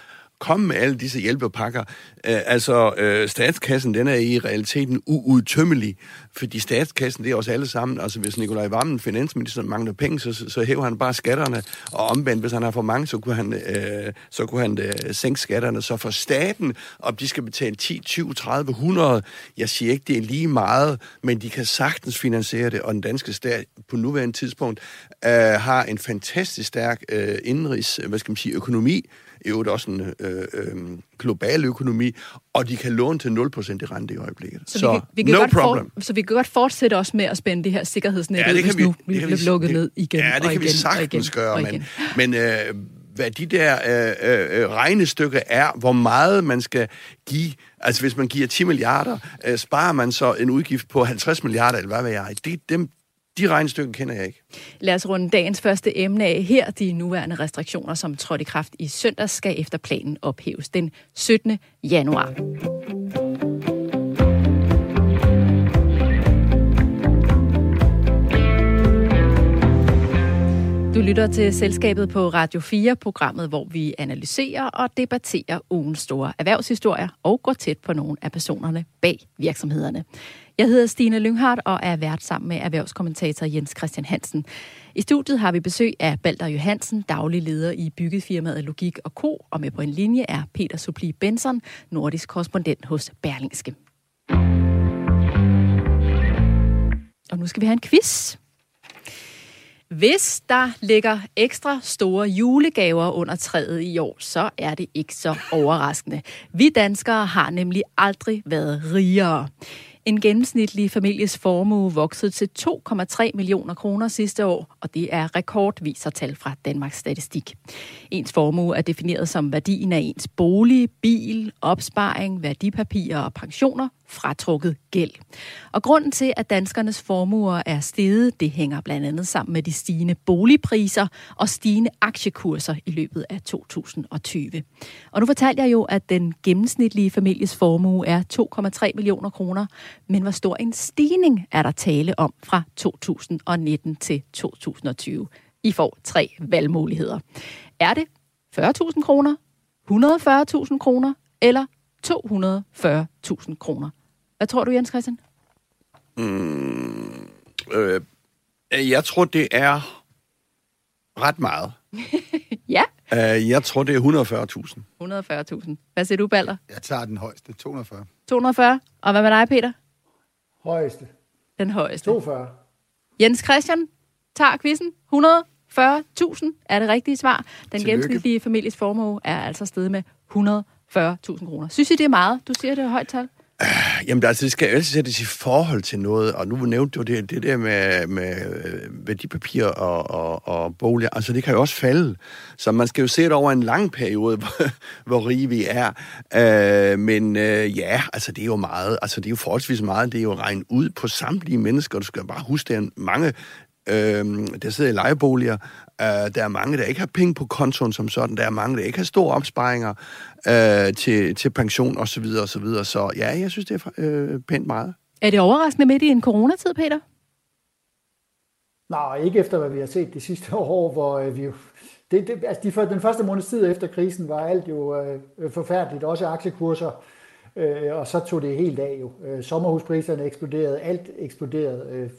komme med alle disse hjælpepakker. Øh, altså, øh, statskassen, den er i realiteten uudtømmelig, fordi statskassen, det er os alle sammen. Altså, hvis Nikolaj Vammen, finansministeren, mangler penge, så, så hæver han bare skatterne, og omvendt, hvis han har for mange, så kunne han, øh, så kunne han øh, sænke skatterne. Så for staten, om de skal betale 10, 20, 30, 100, jeg siger ikke, det er lige meget, men de kan sagtens finansiere det, og den danske stat på nuværende tidspunkt øh, har en fantastisk stærk øh, indrigs, hvad skal man sige, økonomi, i øvrigt også en øh, øh, global økonomi, og de kan låne til 0% i rente i øjeblikket. Så, så vi, kan, vi kan no godt problem. For, så vi kan godt fortsætte også med at spænde det her sikkerhedsnet ja, det ud, hvis vi, nu vi bliver lukket ned igen Ja, det kan igen, vi sagtens igen, gøre, men, men øh, hvad de der øh, øh, regnestykker er, hvor meget man skal give. Altså hvis man giver 10 milliarder, øh, sparer man så en udgift på 50 milliarder, eller hvad ved jeg. Det, dem, de regnestykker kender jeg ikke. Lad os runde dagens første emne af her. De nuværende restriktioner, som trådte i kraft i søndags, skal efter planen ophæves den 17. januar. Du lytter til Selskabet på Radio 4, programmet, hvor vi analyserer og debatterer ugens store erhvervshistorier og går tæt på nogle af personerne bag virksomhederne. Jeg hedder Stine Lynghardt og er vært sammen med erhvervskommentator Jens Christian Hansen. I studiet har vi besøg af Balder Johansen, daglig leder i byggefirmaet Logik og Co. Og med på en linje er Peter Supli Benson, nordisk korrespondent hos Berlingske. Og nu skal vi have en quiz. Hvis der ligger ekstra store julegaver under træet i år, så er det ikke så overraskende. Vi danskere har nemlig aldrig været rigere. En gennemsnitlig families formue voksede til 2,3 millioner kroner sidste år, og det er rekordviser tal fra Danmarks Statistik. Ens formue er defineret som værdien af ens bolig, bil, opsparing, værdipapirer og pensioner, fratrukket gæld. Og grunden til, at danskernes formuer er steget, det hænger blandt andet sammen med de stigende boligpriser og stigende aktiekurser i løbet af 2020. Og nu fortalte jeg jo, at den gennemsnitlige families formue er 2,3 millioner kroner, men hvor stor en stigning er der tale om fra 2019 til 2020? I får tre valgmuligheder. Er det 40.000 kroner, 140.000 kroner eller 240.000 kroner? Hvad tror du, Jens Christian? Mm, øh, jeg tror, det er ret meget. ja. Uh, jeg tror, det er 140.000. 140.000. Hvad siger du, Balder? Jeg tager den højeste, 240. 240. Og hvad med dig, Peter? Højeste. Den højeste. 240. Jens Christian tager quizzen. 140.000 er det rigtige svar. Den gennemsnitlige families formue er altså steget med 140.000 kroner. Synes I, det er meget? Du siger, det er et højt tal. Øh, jamen, altså, det skal jo altid sættes i forhold til noget, og nu nævnte du det, det der med, med øh, værdipapir og, og, og boliger, altså det kan jo også falde. Så man skal jo se det over en lang periode, hvor, hvor rige vi er. Øh, men øh, ja, altså det er jo meget, altså det er jo forholdsvis meget, det er jo regnet ud på samtlige mennesker, du skal bare huske, det er mange øh, der sidder i lejeboliger. Øh, der er mange, der ikke har penge på kontoen som sådan. Der er mange, der ikke har store opsparinger øh, til, til pension osv. Så, videre, og så, videre. så ja, jeg synes, det er øh, pænt meget. Er det overraskende midt i en coronatid, Peter? Nej, ikke efter, hvad vi har set de sidste år, hvor øh, vi jo... Det, det, altså de, for, den første måneds tid efter krisen var alt jo øh, forfærdeligt, også aktiekurser, øh, og så tog det helt af jo. Øh, sommerhuspriserne eksploderede, alt eksploderede. Øh,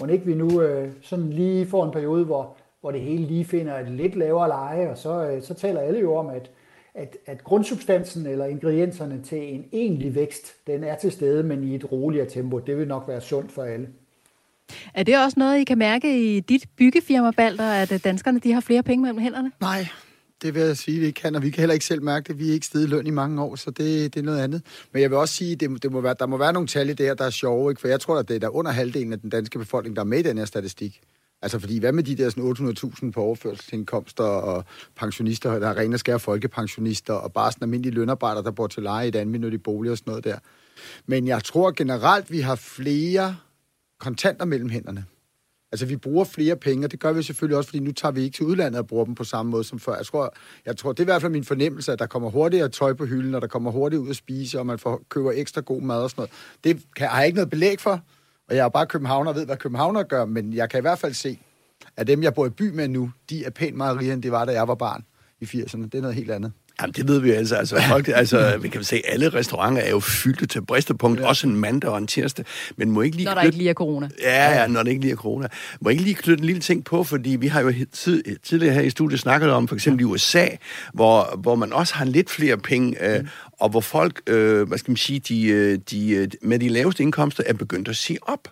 må ikke vi nu øh, sådan lige får en periode, hvor, hvor det hele lige finder et lidt lavere leje, og så, øh, så taler alle jo om, at, at, at grundsubstansen eller ingredienserne til en egentlig vækst, den er til stede, men i et roligere tempo. Det vil nok være sundt for alle. Er det også noget, I kan mærke i dit byggefirma, Balder, at danskerne de har flere penge mellem hænderne? Nej, det vil jeg sige, vi kan, og vi kan heller ikke selv mærke det. Vi er ikke stedet løn i mange år, så det, det er noget andet. Men jeg vil også sige, det, det må være, der må være nogle tal i det her, der er sjove, ikke? for jeg tror, at det er der under halvdelen af den danske befolkning, der er med i den her statistik. Altså fordi, hvad med de der sådan 800.000 på overførselsindkomster og pensionister, der er rene og skære folkepensionister, og bare sådan almindelige lønarbejdere, der bor til leje i et almindeligt bolig og sådan noget der. Men jeg tror generelt, vi har flere kontanter mellem hænderne. Altså, vi bruger flere penge, og det gør vi selvfølgelig også, fordi nu tager vi ikke til udlandet og bruger dem på samme måde som før. Jeg tror, jeg tror det er i hvert fald min fornemmelse, at der kommer hurtigere tøj på hylden, og der kommer hurtigt ud at spise, og man får, køber ekstra god mad og sådan noget. Det kan, har jeg ikke noget belæg for, og jeg er bare københavner og ved, hvad københavner gør, men jeg kan i hvert fald se, at dem, jeg bor i by med nu, de er pænt meget rigere, end det var, da jeg var barn i 80'erne. Det er noget helt andet. Jamen, det ved vi altså. Altså, folk, altså vi kan se, at alle restauranter er jo fyldte til bristepunkt, ja. også en mandag og en tirsdag. Men må ikke lige når der knytte... ikke lige er corona. Ja, ja, når der ikke lige er corona. Må ikke lige knytte en lille ting på, fordi vi har jo tid, tidligere her i studiet snakket om, for eksempel i USA, hvor, hvor man også har lidt flere penge, øh, mm. og hvor folk, øh, hvad skal man sige, de, øh, de, øh, med de laveste indkomster er begyndt at sige op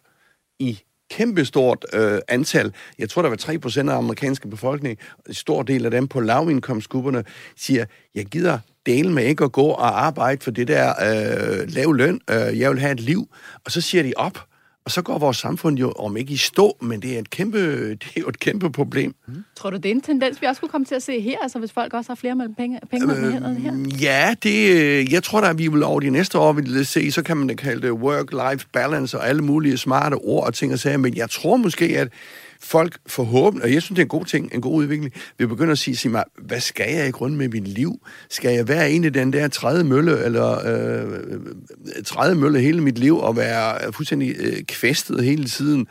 i kæmpestort øh, antal. Jeg tror, der var 3 procent af amerikanske befolkning, en stor del af dem på lavindkomstgrupperne, siger, jeg gider dele med ikke at gå og arbejde for det der øh, lav løn. Øh, jeg vil have et liv. Og så siger de op. Og så går vores samfund jo, om ikke i stå, men det er, et kæmpe, det er jo et kæmpe problem. Mm. Tror du, det er en tendens, vi også kunne komme til at se her, altså hvis folk også har flere mellem penge, penge mellem hænderne her? Ja, det, jeg tror da, at vi vil over de næste år vil se, så kan man da kalde det work-life balance og alle mulige smarte ord og ting og sager, men jeg tror måske, at folk forhåbentlig, og jeg synes, det er en god ting, en god udvikling, vi begynder at sige, sig mig, hvad skal jeg i grund med mit liv? Skal jeg være en af den der træde mølle, eller øh, træde mølle hele mit liv, og være fuldstændig øh, kvæstet hele tiden?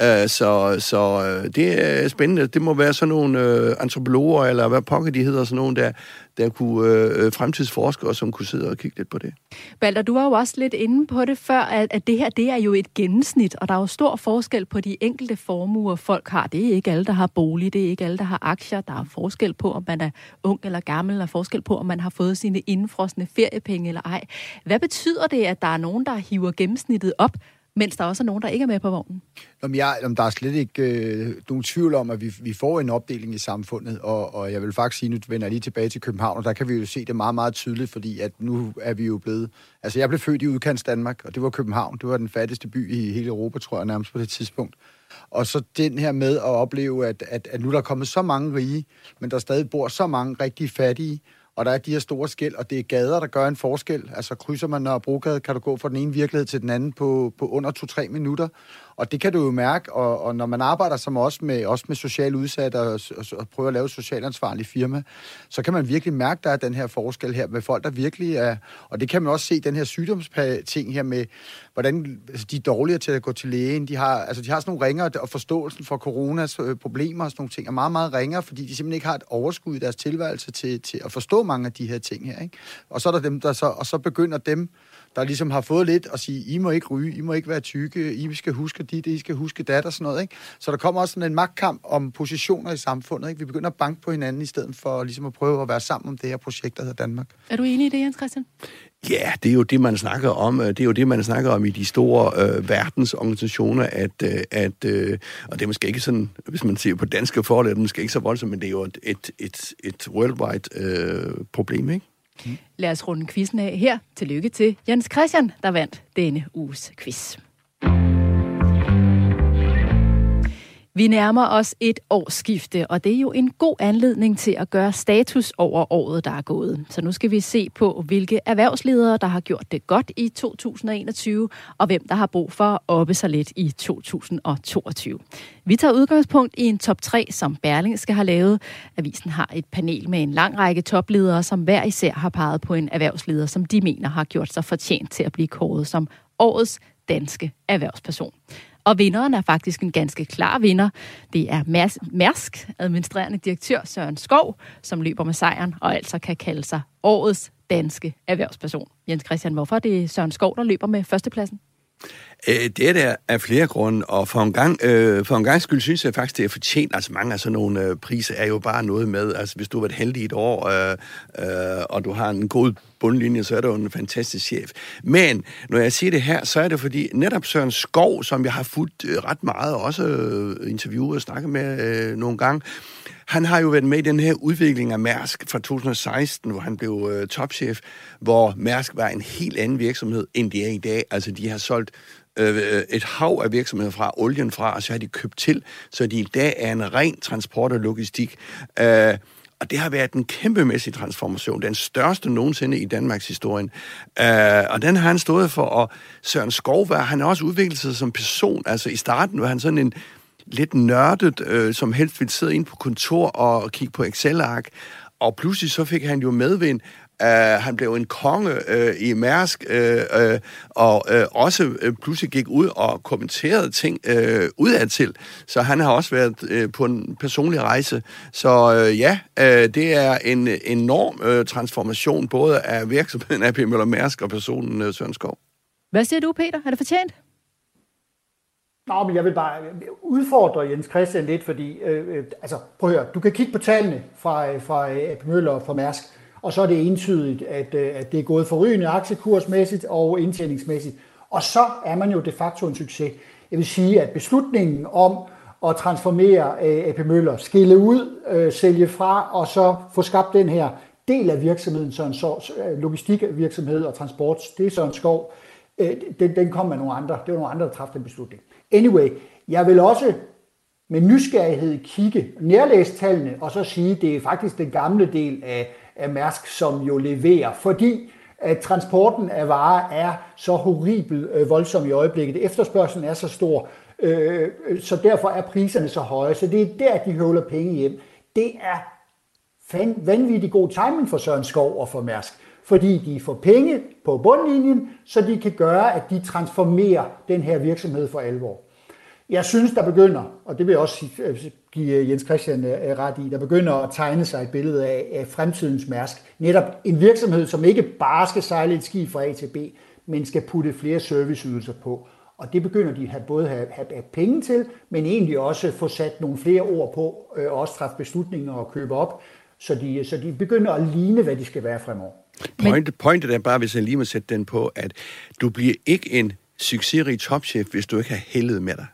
Øh, så så øh, det er spændende. Det må være sådan nogle øh, antropologer, eller hvad pokker de hedder, sådan nogle, der, der kunne øh, øh fremtidsforskere, som kunne sidde og kigge lidt på det. Balder, du var jo også lidt inde på det før, at, at det her, det er jo et gennemsnit, og der er jo stor forskel på de enkelte formuer, folk har. Det er ikke alle, der har bolig, det er ikke alle, der har aktier. Der er forskel på, om man er ung eller gammel, og forskel på, om man har fået sine indfrosne feriepenge eller ej. Hvad betyder det, at der er nogen, der hiver gennemsnittet op, mens der også er nogen, der ikke er med på vognen? Jamen, jeg, jamen, der er slet ikke øh, nogen tvivl om, at vi, vi får en opdeling i samfundet, og, og jeg vil faktisk sige, nu vender jeg lige tilbage til København, og der kan vi jo se det meget, meget tydeligt, fordi at nu er vi jo blevet... Altså, jeg blev født i udkants Danmark, og det var København. Det var den fattigste by i hele Europa, tror jeg, nærmest på det tidspunkt. Og så den her med at opleve, at, at, at nu der er kommet så mange rige, men der stadig bor så mange rigtig fattige, og der er de her store skæld, og det er gader, der gør en forskel. Altså krydser man Nørrebrogade, kan du gå fra den ene virkelighed til den anden på, på under 2-3 minutter. Og det kan du jo mærke, og, og når man arbejder som også med, også med social udsatte og, og, og prøver at lave socialt socialansvarligt firma, så kan man virkelig mærke, der er den her forskel her med folk, der virkelig er... Og det kan man også se, den her sygdomsting her med, hvordan altså, de er dårligere til at gå til lægen. De har, altså, de har sådan nogle ringer, og forståelsen for coronas øh, problemer og sådan nogle ting er meget, meget ringere, fordi de simpelthen ikke har et overskud i deres tilværelse til, til at forstå mange af de her ting her. Ikke? Og så er der dem, der så, og så begynder dem, der ligesom har fået lidt at sige, I må ikke ryge, I må ikke være tykke, I skal huske dit, I skal huske dat og sådan noget. Ikke? Så der kommer også sådan en magtkamp om positioner i samfundet. Ikke? Vi begynder at banke på hinanden i stedet for ligesom at prøve at være sammen om det her projekt, der hedder Danmark. Er du enig i det, Jens Christian? Ja, det er jo det, man snakker om. Det er jo det, man snakker om i de store øh, verdensorganisationer, at, øh, at øh, og det er måske ikke sådan, hvis man ser på danske forhold, er det måske ikke så voldsomt, men det er jo et, et, et, et worldwide øh, problem, ikke? Mm. Lad os runde quizzen af her. Tillykke til Jens Christian, der vandt denne uges quiz. Vi nærmer os et årsskifte, og det er jo en god anledning til at gøre status over året, der er gået. Så nu skal vi se på, hvilke erhvervsledere, der har gjort det godt i 2021, og hvem der har brug for at oppe sig lidt i 2022. Vi tager udgangspunkt i en top 3, som Berlingske har lavet. Avisen har et panel med en lang række topledere, som hver især har peget på en erhvervsleder, som de mener har gjort sig fortjent til at blive kåret som årets danske erhvervsperson. Og vinderen er faktisk en ganske klar vinder. Det er Mærsk, administrerende direktør Søren Skov, som løber med sejren og altså kan kalde sig årets danske erhvervsperson. Jens Christian, hvorfor er det Søren Skov, der løber med førstepladsen? Øh, det er der af flere grunde, og for en, gang, øh, for en gang skyld synes jeg faktisk, det er fortjent. Altså mange af sådan nogle øh, priser er jo bare noget med, altså hvis du har været heldig et år, øh, øh, og du har en god bundlinje, så er du en fantastisk chef. Men når jeg siger det her, så er det fordi netop Søren Skov, som jeg har fulgt øh, ret meget, også øh, interviewet og snakket med øh, nogle gange, han har jo været med i den her udvikling af Mærsk fra 2016, hvor han blev øh, topchef, hvor Mærsk var en helt anden virksomhed, end de er i dag. Altså, de har solgt øh, øh, et hav af virksomheder fra olien fra, og så har de købt til, så de i dag er en ren transport og logistik. Øh, og det har været en kæmpemæssig transformation, den største nogensinde i Danmarks historie. Øh, og den har han stået for, og Søren Skovvær, han har også udviklet sig som person. Altså i starten var han sådan en lidt nørdet, øh, som helst ville sidde ind på kontor og kigge på Excel-ark. Og pludselig så fik han jo medvind. Uh, han blev en konge uh, i Mærsk, uh, uh, og uh, også uh, pludselig gik ud og kommenterede ting uh, udadtil. Så han har også været uh, på en personlig rejse. Så uh, ja, uh, det er en enorm uh, transformation, både af virksomheden AP Møller Mærsk og personen uh, Søren Skov. Hvad siger du, Peter? Er det fortjent? Nå, men jeg vil bare udfordre Jens Christian lidt, fordi, øh, øh altså, prøv at høre, du kan kigge på tallene fra, øh, fra øh, AP Møller og fra Mærsk, og så er det entydigt, at, at det er gået forrygende aktiekursmæssigt og indtjeningsmæssigt. Og så er man jo de facto en succes. Jeg vil sige, at beslutningen om at transformere AP Møller, skille ud, øh, sælge fra, og så få skabt den her del af virksomheden, så en logistikvirksomhed og transport, det er sådan Skov, Øh, den, den kom med nogle andre. Det var nogle andre, der træffede den beslutning. Anyway, jeg vil også med nysgerrighed kigge, nærlæse tallene, og så sige, at det er faktisk den gamle del af, af Mærsk, som jo leverer, fordi at transporten af varer er så horribel øh, voldsom i øjeblikket. Efterspørgselen er så stor, øh, så derfor er priserne så høje. Så det er der, de høvler penge hjem. Det er vanvittig god timing for Søren Skov og for Mærsk, fordi de får penge på bundlinjen, så de kan gøre, at de transformerer den her virksomhed for alvor. Jeg synes, der begynder, og det vil jeg også øh, give øh, Jens Christian øh, ret i, der begynder at tegne sig et billede af, fremtidens Mærsk. Netop en virksomhed, som ikke bare skal sejle et skib fra A til B, men skal putte flere serviceydelser på. Og det begynder de at både have, have, have penge til, men egentlig også få sat nogle flere ord på, øh, og også træffe beslutninger og købe op, så de, så de begynder at ligne, hvad de skal være fremover. Point, pointet er bare, hvis jeg lige må sætte den på, at du bliver ikke en succesrig topchef, hvis du ikke har heldet med dig.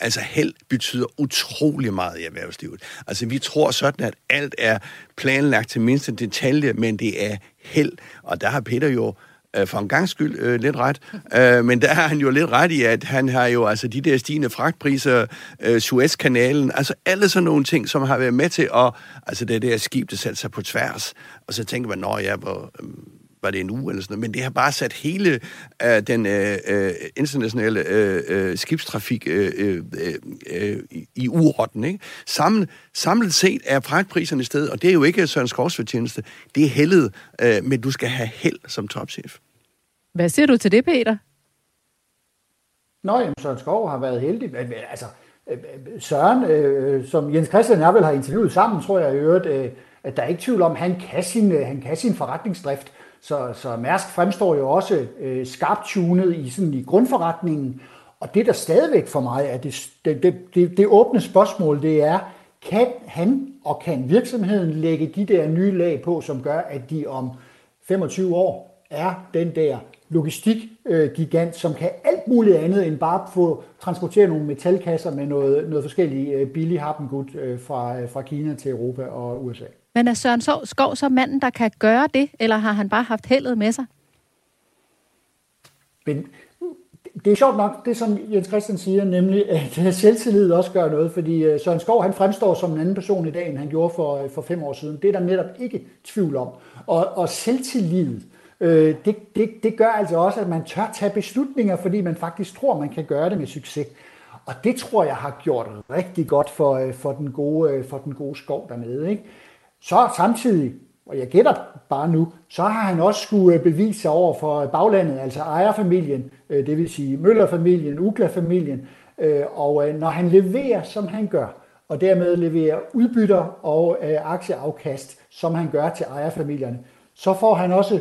Altså held betyder utrolig meget i erhvervslivet. Altså vi tror sådan, at alt er planlagt til mindste detalje, men det er held. Og der har Peter jo øh, for en gang skyld øh, lidt ret. Øh, men der har han jo lidt ret i, at han har jo altså de der stigende fragtpriser, øh, Suezkanalen, altså alle sådan nogle ting, som har været med til at, altså det der skib, der satte sig på tværs, og så tænker man, nå ja, hvor, øh, var det en uge eller sådan noget, men det har bare sat hele øh, den øh, øh, internationale øh, øh, skibstrafik øh, øh, øh, i urotten. Ikke? Samlet, samlet set er fragtpriserne i stedet, og det er jo ikke Søren Skovs fortjeneste, det er heldet, øh, men du skal have held som topchef. Hvad siger du til det, Peter? Nå, jamen, Søren Skov har været heldig. Men, altså, Søren, øh, som Jens Christian og jeg vel har interviewet sammen, tror jeg i øvrigt, øh, at der er ikke tvivl om, at han kan sin, øh, han kan sin forretningsdrift. Så, så Mærsk fremstår jo også øh, skarpt tunet i, sådan, i grundforretningen. Og det, der stadigvæk for mig er det, det, det, det åbne spørgsmål, det er, kan han og kan virksomheden lægge de der nye lag på, som gør, at de om 25 år er den der logistikgigant, som kan alt muligt andet end bare få transportere nogle metalkasser med noget, noget forskellige øh, billig harpengud øh, fra, øh, fra Kina til Europa og USA. Men er Søren Skov så manden, der kan gøre det, eller har han bare haft heldet med sig? Men det er sjovt nok, det som Jens Christian siger, nemlig at selvtillid også gør noget, fordi øh, Søren Skov han fremstår som en anden person i dag, end han gjorde for, øh, for fem år siden. Det er der netop ikke tvivl om. Og, og selvtillid, øh, det, det, det gør altså også, at man tør tage beslutninger, fordi man faktisk tror, man kan gøre det med succes. Og det tror jeg har gjort rigtig godt for, øh, for, den, gode, for den gode skov dernede. Ikke? Så samtidig, og jeg gætter bare nu, så har han også skulle øh, bevise sig over for øh, baglandet, altså ejerfamilien, øh, det vil sige Møllerfamilien, Ugla-familien, og når han leverer, som han gør, og dermed leverer udbytter og aktieafkast, som han gør til ejerfamilierne, så får han også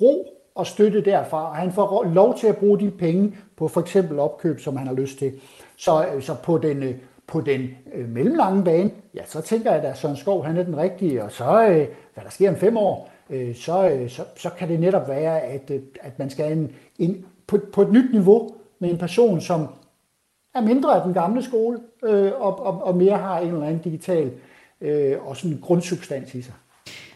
ro og støtte derfra, og han får lov til at bruge de penge på for eksempel opkøb, som han har lyst til. Så, så på den på den øh, mellemlange bane, ja, så tænker jeg, at Søren Skov han er den rigtige, og så, øh, hvad der sker om fem år, øh, så, øh, så, så kan det netop være, at, øh, at man skal en, en, på, på et nyt niveau med en person, som er mindre af den gamle skole, øh, og, og, og mere har en eller anden digital øh, og sådan en grundsubstans i sig.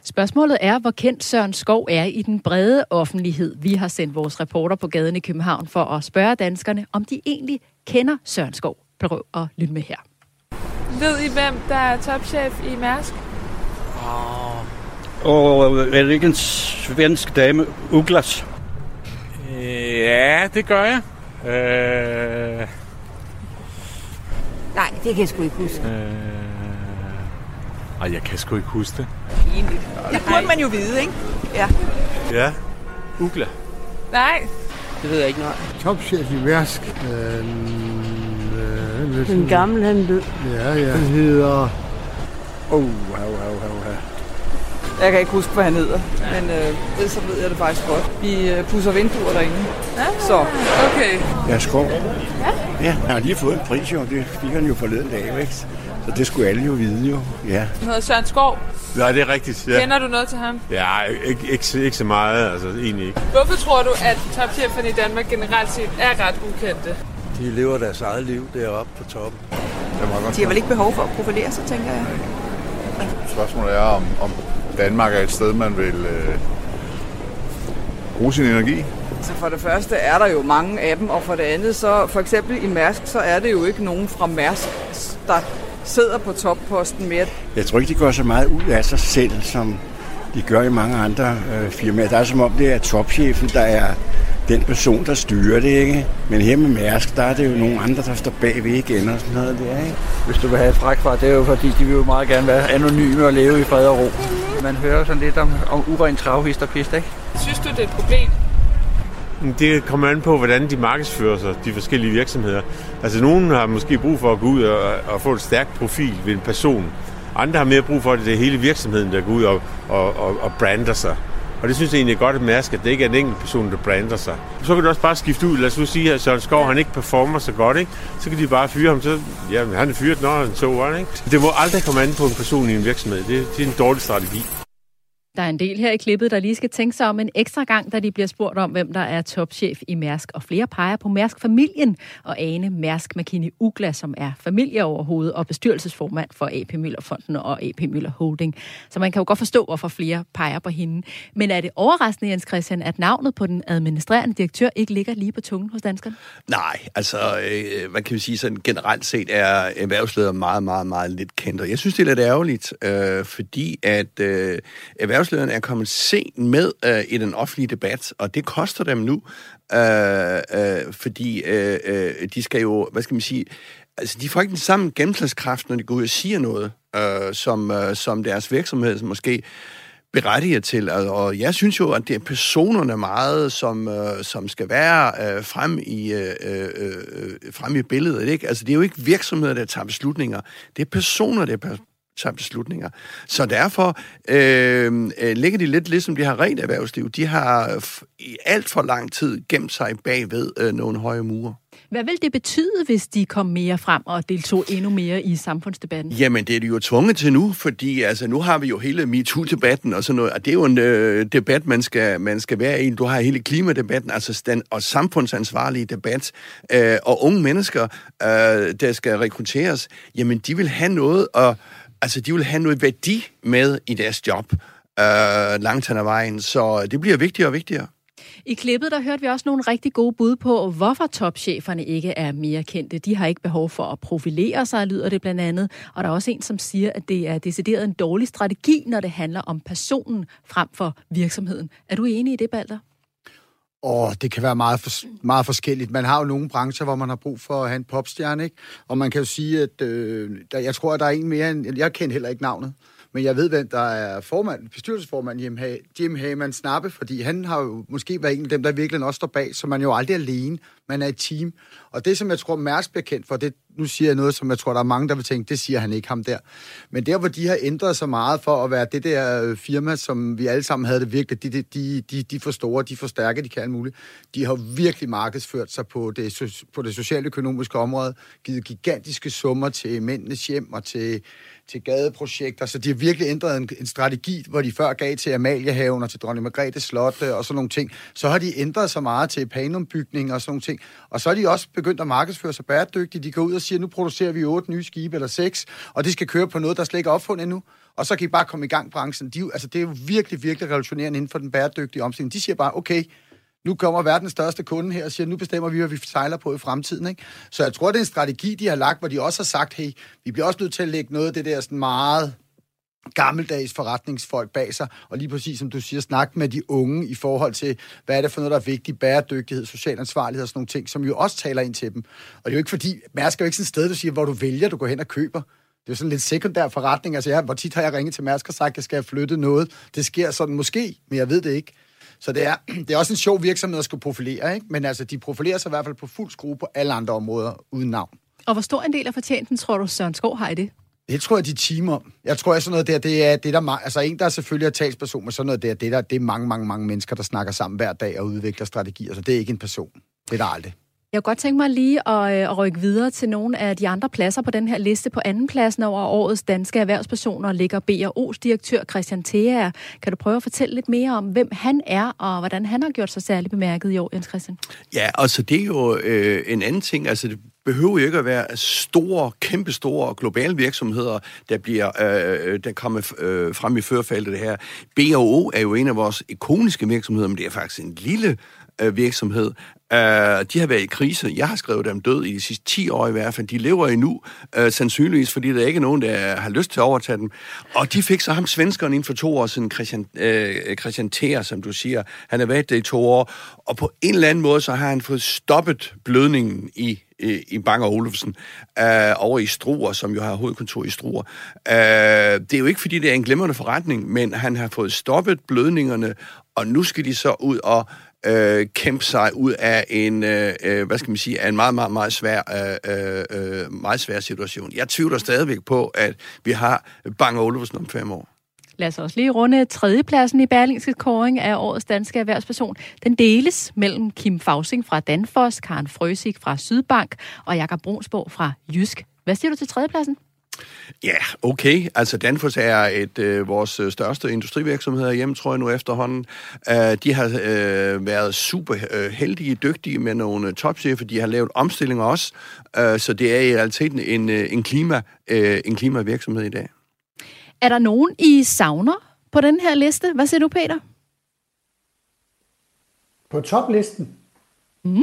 Spørgsmålet er, hvor kendt Søren Skov er i den brede offentlighed. Vi har sendt vores reporter på gaden i København for at spørge danskerne, om de egentlig kender Søren Skov. Prøv at lytte med her. Ved I, hvem der er topchef i Mærsk? Og er det ikke en svensk dame, Uglas? Ja, det gør jeg. Øh... Nej, det kan jeg sgu ikke huske. Øh... Ej, jeg kan sgu ikke huske det. Pinligt. Det burde man jo vide, ikke? Ja. Ja. Ugla. Nej. Det ved jeg ikke, nej. Topchef i Mærsk. Øh... Den gamle, han død. Ja, ja. Han hedder... Oh, hav, hav, hav, hav. Jeg kan ikke huske, hvad han hedder, men øh, så ved jeg det faktisk godt. Vi øh, pusser vinduer derinde. Ja, så. Okay. Ja, Skov. Ja? Ja, han har lige fået en pris jo. Det fik han jo forleden dag, ikke? Så det skulle alle jo vide jo. Ja. Han hedder Søren Skov. Ja, det er rigtigt. Ja. Kender du noget til ham? Ja, ikke, ikke, ikke så meget, altså egentlig ikke. Hvorfor tror du, at topcheferne i Danmark generelt set er ret ukendte? De lever deres eget liv deroppe på toppen. De har vel ikke behov for at profilere sig, tænker jeg. Spørgsmålet er, om, om Danmark er et sted, man vil øh, bruge sin energi. Så for det første er der jo mange af dem, og for det andet, så for eksempel i Mærsk, så er det jo ikke nogen fra Mærsk, der sidder på topposten mere. Jeg tror ikke, de går så meget ud af sig selv, som de gør i mange andre øh, firmaer. Der er som om, det er topchefen, der er den person, der styrer det, ikke? Men her med Mærsk, der er det jo nogle andre, der står bagved igen og sådan noget der, ikke? Hvis du vil have et fræk fra, det er jo fordi, de vil jo meget gerne være anonyme og leve i fred og ro. Man hører sådan lidt om, om uren travhist og pist, ikke? Synes du, det er et problem? Det kommer an på, hvordan de markedsfører sig, de forskellige virksomheder. Altså, nogen har måske brug for at gå ud og, og få et stærkt profil ved en person. Andre har mere brug for, at det er hele virksomheden, der går ud og, og, og, og brander sig. Og det synes jeg egentlig er godt at mærke, at det ikke er en enkelt person, der brander sig. Så kan du også bare skifte ud. Lad os nu sige, at Søren Skov han ikke performer så godt. Ikke? Så kan de bare fyre ham. Så, ja, han er fyret, når han så ikke? Det må aldrig komme an på en person i en virksomhed. Det, det er en dårlig strategi. Der er en del her i klippet, der lige skal tænke sig om en ekstra gang, da de bliver spurgt om, hvem der er topchef i Mærsk. Og flere peger på Mærsk-familien og Ane Mærsk McKinney Ugla, som er familieoverhoved og bestyrelsesformand for AP Møller Fonden og AP Møller Holding. Så man kan jo godt forstå, hvorfor flere peger på hende. Men er det overraskende, Jens Christian, at navnet på den administrerende direktør ikke ligger lige på tungen hos danskerne? Nej, altså, øh, man kan jo sige sådan generelt set er erhvervsleder meget, meget, meget lidt kendt. Og jeg synes, det er lidt ærgerligt, øh, fordi at øh, erhvervs erhvervslederne er kommet sent med øh, i den offentlige debat, og det koster dem nu, øh, øh, fordi øh, øh, de skal jo, hvad skal man sige, altså de får ikke den samme gennemslagskraft, når de går ud og siger noget, øh, som, øh, som deres virksomhed måske berettiger til. Og jeg synes jo, at det er personerne meget, som, øh, som skal være øh, frem, i, øh, øh, øh frem i billedet. Ikke? Altså, det er jo ikke virksomheder, der tager beslutninger. Det er personer, der tager beslutninger. Så derfor øh, øh, ligger de lidt ligesom de har rent erhvervsliv. De har i alt for lang tid gemt sig bagved øh, nogle høje mure. Hvad vil det betyde, hvis de kom mere frem og deltog endnu mere i samfundsdebatten? Jamen, det er de jo tvunget til nu, fordi altså, nu har vi jo hele MeToo-debatten og sådan noget, og det er jo en øh, debat, man skal, man skal være i. Du har hele klimadebatten, altså stand, og samfundsansvarlige debat, øh, og unge mennesker, øh, der skal rekrutteres, jamen, de vil have noget at altså, de vil have noget værdi med i deres job øh, langt hen ad vejen, så det bliver vigtigere og vigtigere. I klippet der hørte vi også nogle rigtig gode bud på, hvorfor topcheferne ikke er mere kendte. De har ikke behov for at profilere sig, lyder det blandt andet. Og der er også en, som siger, at det er decideret en dårlig strategi, når det handler om personen frem for virksomheden. Er du enig i det, Balder? Åh, det kan være meget, for, meget forskelligt. Man har jo nogle brancher, hvor man har brug for at have en popstjerne, ikke? Og man kan jo sige, at øh, der, jeg tror, at der er en mere end... Jeg kender heller ikke navnet. Men jeg ved, hvem der er formand, bestyrelsesformand Jim, ha- Jim Hagemann Snappe, fordi han har jo måske været en af dem, der virkelig også står bag, så man er jo aldrig alene, man er et team. Og det, som jeg tror, Mærsk bliver kendt for, det, nu siger jeg noget, som jeg tror, der er mange, der vil tænke, det siger han ikke ham der. Men der, hvor de har ændret sig meget for at være det der øh, firma, som vi alle sammen havde det virkelig, de, de, de, de for store, de for stærke, de kan alt muligt. De har virkelig markedsført sig på det, på det socialøkonomiske område, givet gigantiske summer til mændenes hjem og til til gadeprojekter, så de har virkelig ændret en, en strategi, hvor de før gav til Amaliehaven og til Dronning Margrethe Slot og sådan nogle ting. Så har de ændret sig meget til panumbygning og sådan nogle ting. Og så er de også begyndt at markedsføre sig bæredygtigt. De går ud og siger, nu producerer vi otte nye skibe eller seks, og det skal køre på noget, der slet ikke er opfundet endnu. Og så kan I bare komme i gang branchen. De, altså, det er jo virkelig, virkelig revolutionerende inden for den bæredygtige omstilling. De siger bare, okay, nu kommer verdens største kunde her og siger, nu bestemmer vi, hvad vi sejler på i fremtiden. Ikke? Så jeg tror, det er en strategi, de har lagt, hvor de også har sagt, hey, vi bliver også nødt til at lægge noget af det der sådan meget gammeldags forretningsfolk bag sig, og lige præcis som du siger, snak med de unge i forhold til, hvad er det for noget, der er vigtigt, bæredygtighed, social ansvarlighed og sådan nogle ting, som jo også taler ind til dem. Og det er jo ikke fordi, Mærsk er jo ikke sådan et sted, du siger, hvor du vælger, du går hen og køber. Det er sådan lidt sekundær forretning. Altså, jeg, hvor tit har jeg ringet til Mærsk og sagt, at jeg skal have flyttet noget. Det sker sådan måske, men jeg ved det ikke. Så det er, det er også en sjov virksomhed at skulle profilere, ikke? men altså, de profilerer sig i hvert fald på fuld skrue på alle andre områder uden navn. Og hvor stor en del af fortjenten tror du, Søren Skov har i det? Det tror jeg, de timer. Jeg tror, at sådan noget der, det er, det der, altså en, der er selvfølgelig er talsperson, men sådan noget der, det, der, det er mange, mange, mange mennesker, der snakker sammen hver dag og udvikler strategier, så det er ikke en person. Det er der aldrig. Jeg kunne godt tænke mig lige at, øh, at rykke videre til nogle af de andre pladser på den her liste. På anden pladsen over årets danske erhvervspersoner ligger BRO's direktør Christian Thea. Kan du prøve at fortælle lidt mere om, hvem han er, og hvordan han har gjort sig særlig bemærket i år, Jens Christian? Ja, altså det er jo øh, en anden ting. Altså det behøver jo ikke at være store, kæmpestore globale virksomheder, der bliver øh, der kommer øh, frem i førfeltet det her. B&O er jo en af vores ikoniske virksomheder, men det er faktisk en lille øh, virksomhed. Uh, de har været i krise. Jeg har skrevet dem død i de sidste 10 år i hvert fald. De lever endnu, uh, sandsynligvis, fordi der er ikke nogen, der har lyst til at overtage dem. Og de fik så ham svenskeren inden for to år siden, Christian, uh, Christian Ther, som du siger. Han har været der i to år, og på en eller anden måde, så har han fået stoppet blødningen i i Bang Olufsen, uh, over i Struer, som jo har hovedkontor i Struer. Uh, det er jo ikke, fordi det er en glimrende forretning, men han har fået stoppet blødningerne, og nu skal de så ud og øh, kæmpe sig ud af en, øh, øh, hvad skal man sige, af en meget, meget, meget svær, øh, øh, øh, meget svær situation. Jeg tvivler stadigvæk på, at vi har Bang Olufsen om fem år. Lad os også lige runde tredjepladsen i Berlingske kåring af årets danske erhvervsperson. Den deles mellem Kim Fausing fra Danfoss, Karen Frøsig fra Sydbank og Jakob Brunsborg fra Jysk. Hvad siger du til tredjepladsen? Ja, okay. Altså Danfoss er et øh, vores øh, største industrivirksomhed hjemme, tror jeg nu efterhånden. Uh, de har øh, været super øh, heldige, dygtige med nogle topchefer. De har lavet omstillinger også. Uh, så det er i realiteten en, øh, en, klima, øh, en klimavirksomhed i dag. Er der nogen, I savner på den her liste? Hvad siger du, Peter? På toplisten? Mm.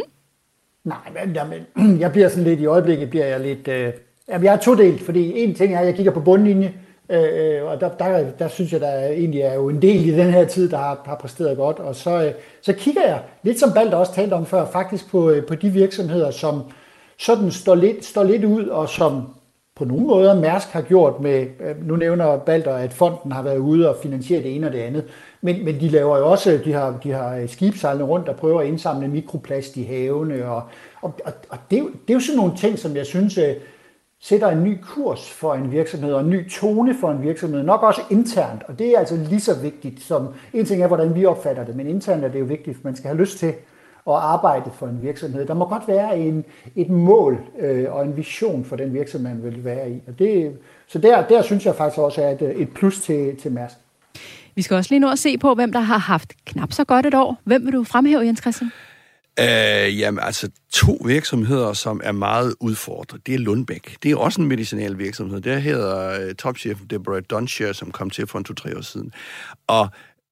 Nej, men jamen, jeg bliver sådan lidt, i øjeblikket bliver jeg lidt... Øh, jamen, jeg er todelt, fordi en ting er, at jeg kigger på bundlinje, øh, og der, der, der synes jeg, der egentlig er jo en del i den her tid, der har, har præsteret godt, og så, øh, så kigger jeg, lidt som Balder også talte om før, faktisk på, øh, på de virksomheder, som sådan står lidt, står lidt ud, og som på nogle måder Mærsk har gjort med, øh, nu nævner Balder, at fonden har været ude og finansiere det ene og det andet, men, men de laver jo også, de har, de har øh, skibsejlene rundt og prøver at indsamle mikroplast i havene, og, og, og, og det, er jo, det er jo sådan nogle ting, som jeg synes øh, sætter en ny kurs for en virksomhed, og en ny tone for en virksomhed, nok også internt, og det er altså lige så vigtigt som, en ting er, hvordan vi opfatter det, men internt er det jo vigtigt, for man skal have lyst til at arbejde for en virksomhed. Der må godt være en, et mål øh, og en vision for den virksomhed, man vil være i. Og det, så der, der synes jeg faktisk også er et, øh, et plus til, til Mærsk. Vi skal også lige nå at se på, hvem der har haft knap så godt et år. Hvem vil du fremhæve, Jens Christian? Øh, jamen, altså to virksomheder, som er meget udfordret. Det er Lundbæk. Det er også en medicinal virksomhed. Der hedder øh, topchefen Deborah Dunshire, som kom til for en to-tre år siden. Og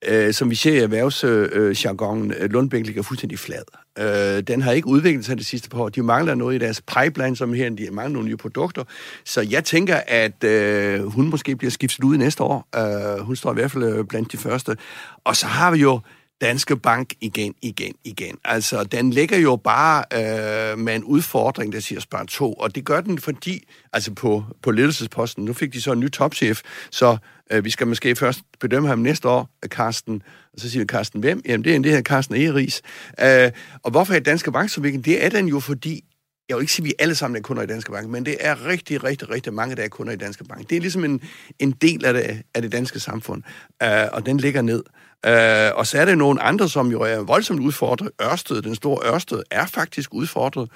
øh, som vi ser i erhvervsjargonen, øh, Lundbæk ligger fuldstændig flad. Øh, den har ikke udviklet sig det sidste par år. De mangler noget i deres pipeline, som her, de mangler nogle nye produkter. Så jeg tænker, at øh, hun måske bliver skiftet ud næste år. Øh, hun står i hvert fald øh, blandt de første. Og så har vi jo Danske Bank igen, igen, igen. Altså, den ligger jo bare øh, med en udfordring, der siger spar to, og det gør den, fordi, altså på, på ledelsesposten, nu fik de så en ny topchef, så øh, vi skal måske først bedømme ham næste år, Carsten, og så siger vi, Carsten, hvem? Jamen, det er det her Carsten Egeris. Øh, og hvorfor er Danske Bank så vigtig? Det er den jo, fordi jeg vil ikke sige, at vi alle sammen er kunder i Danske Bank, men det er rigtig, rigtig, rigtig mange, der er kunder i Danske Bank. Det er ligesom en, en del af det, af det danske samfund, øh, og den ligger ned. Øh, og så er der nogle andre, som jo er voldsomt udfordret. Ørsted, den store Ørsted, er faktisk udfordret.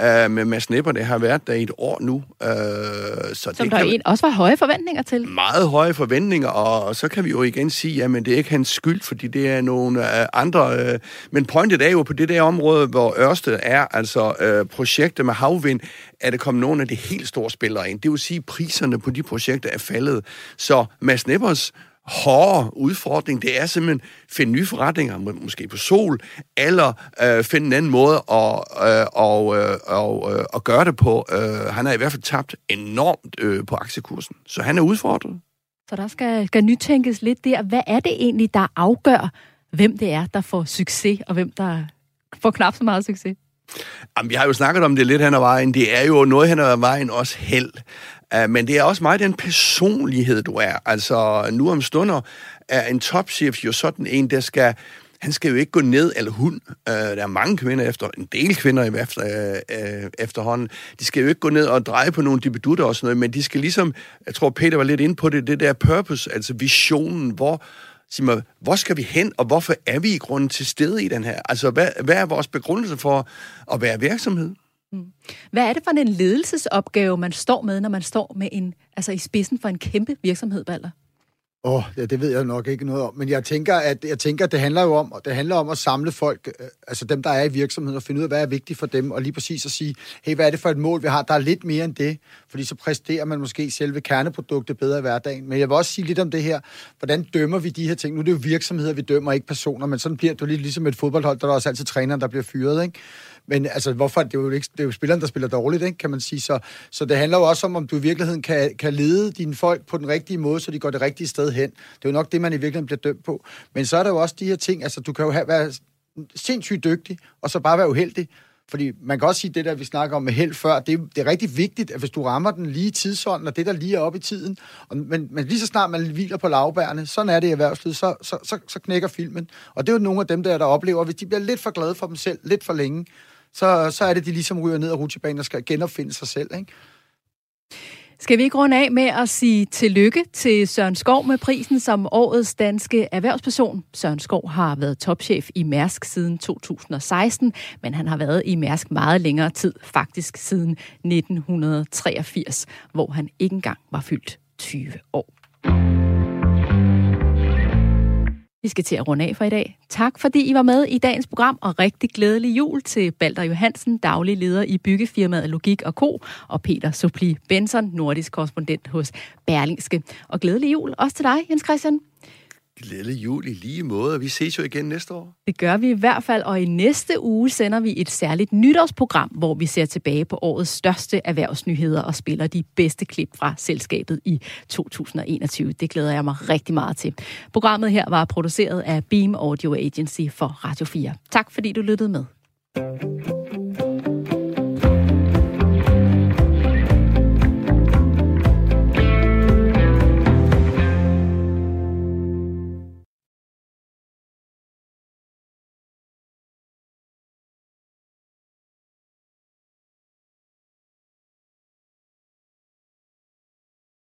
Uh, med Mads Nipper, det har været der i et år nu. Uh, så Som det der kan, også var høje forventninger til. Meget høje forventninger, og så kan vi jo igen sige, at det er ikke hans skyld, fordi det er nogle uh, andre... Uh, men pointet er jo på det der område, hvor Ørsted er, altså uh, projektet med havvind, er det kommet nogle af de helt store spillere ind. Det vil sige, at priserne på de projekter er faldet. Så Mads Nippers hårde udfordring, det er simpelthen at finde nye forretninger, måske på sol, eller øh, finde en anden måde at, øh, og, øh, og, øh, at gøre det på. Øh, han har i hvert fald tabt enormt øh, på aktiekursen, så han er udfordret. Så der skal, skal nytænkes lidt der. Hvad er det egentlig, der afgør, hvem det er, der får succes, og hvem der får knap så meget succes? Jamen, vi har jo snakket om det lidt hen ad vejen. Det er jo noget hen ad vejen også held. Uh, men det er også meget den personlighed, du er. Altså, nu om stunder er en topchef jo sådan en, der skal han skal jo ikke gå ned, eller hun, øh, uh, der er mange kvinder efter, en del kvinder i efter, øh, uh, uh, efterhånden, de skal jo ikke gå ned og dreje på nogle dibedutter og sådan noget, men de skal ligesom, jeg tror Peter var lidt inde på det, det der purpose, altså visionen, hvor, sig mig, hvor skal vi hen, og hvorfor er vi i grunden til stede i den her? Altså, hvad, hvad er vores begrundelse for at være virksomhed? Mm. Hvad er det for en ledelsesopgave, man står med, når man står med en, altså i spidsen for en kæmpe virksomhed, Balder? Åh, oh, ja, det ved jeg nok ikke noget om. Men jeg tænker, at jeg tænker, at det handler jo om, det handler om at samle folk, øh, altså dem, der er i virksomheden, og finde ud af, hvad er vigtigt for dem, og lige præcis at sige, hey, hvad er det for et mål, vi har? Der er lidt mere end det, fordi så præsterer man måske selve kerneproduktet bedre i hverdagen. Men jeg vil også sige lidt om det her, hvordan dømmer vi de her ting? Nu er det jo virksomheder, vi dømmer, ikke personer, men sådan bliver det jo lidt ligesom et fodboldhold, der er også altid træneren, der bliver fyret, ikke? Men altså, hvorfor? Det er jo, ikke, det er jo spilleren, der spiller dårligt, ikke, kan man sige. Så, så det handler jo også om, om du i virkeligheden kan, kan lede dine folk på den rigtige måde, så de går det rigtige sted hen. Det er jo nok det, man i virkeligheden bliver dømt på. Men så er der jo også de her ting, altså du kan jo have, være sindssygt dygtig, og så bare være uheldig. Fordi man kan også sige, det der, vi snakker om med held før, det, er, det er rigtig vigtigt, at hvis du rammer den lige tidsånden, og det der lige er oppe i tiden, og, men, men lige så snart man hviler på lavbærene, sådan er det i erhvervslivet, så, så, så, så knækker filmen. Og det er jo nogle af dem der, der oplever, hvis de bliver lidt for glade for dem selv, lidt for længe, så, så er det, de ligesom ryger ned af rutsjebanen og skal genopfinde sig selv. Ikke? Skal vi ikke runde af med at sige tillykke til Søren Skov med prisen som årets danske erhvervsperson? Søren Skov har været topchef i Mærsk siden 2016, men han har været i Mærsk meget længere tid, faktisk siden 1983, hvor han ikke engang var fyldt 20 år. Vi skal til at runde af for i dag. Tak fordi I var med i dagens program, og rigtig glædelig jul til Balder Johansen, daglig leder i byggefirmaet Logik og Co., og Peter Supli Benson, nordisk korrespondent hos Berlingske. Og glædelig jul også til dig, Jens Christian. Glædelig jul i lige måde, vi ses jo igen næste år. Det gør vi i hvert fald, og i næste uge sender vi et særligt nytårsprogram, hvor vi ser tilbage på årets største erhvervsnyheder og spiller de bedste klip fra selskabet i 2021. Det glæder jeg mig rigtig meget til. Programmet her var produceret af Beam Audio Agency for Radio 4. Tak fordi du lyttede med.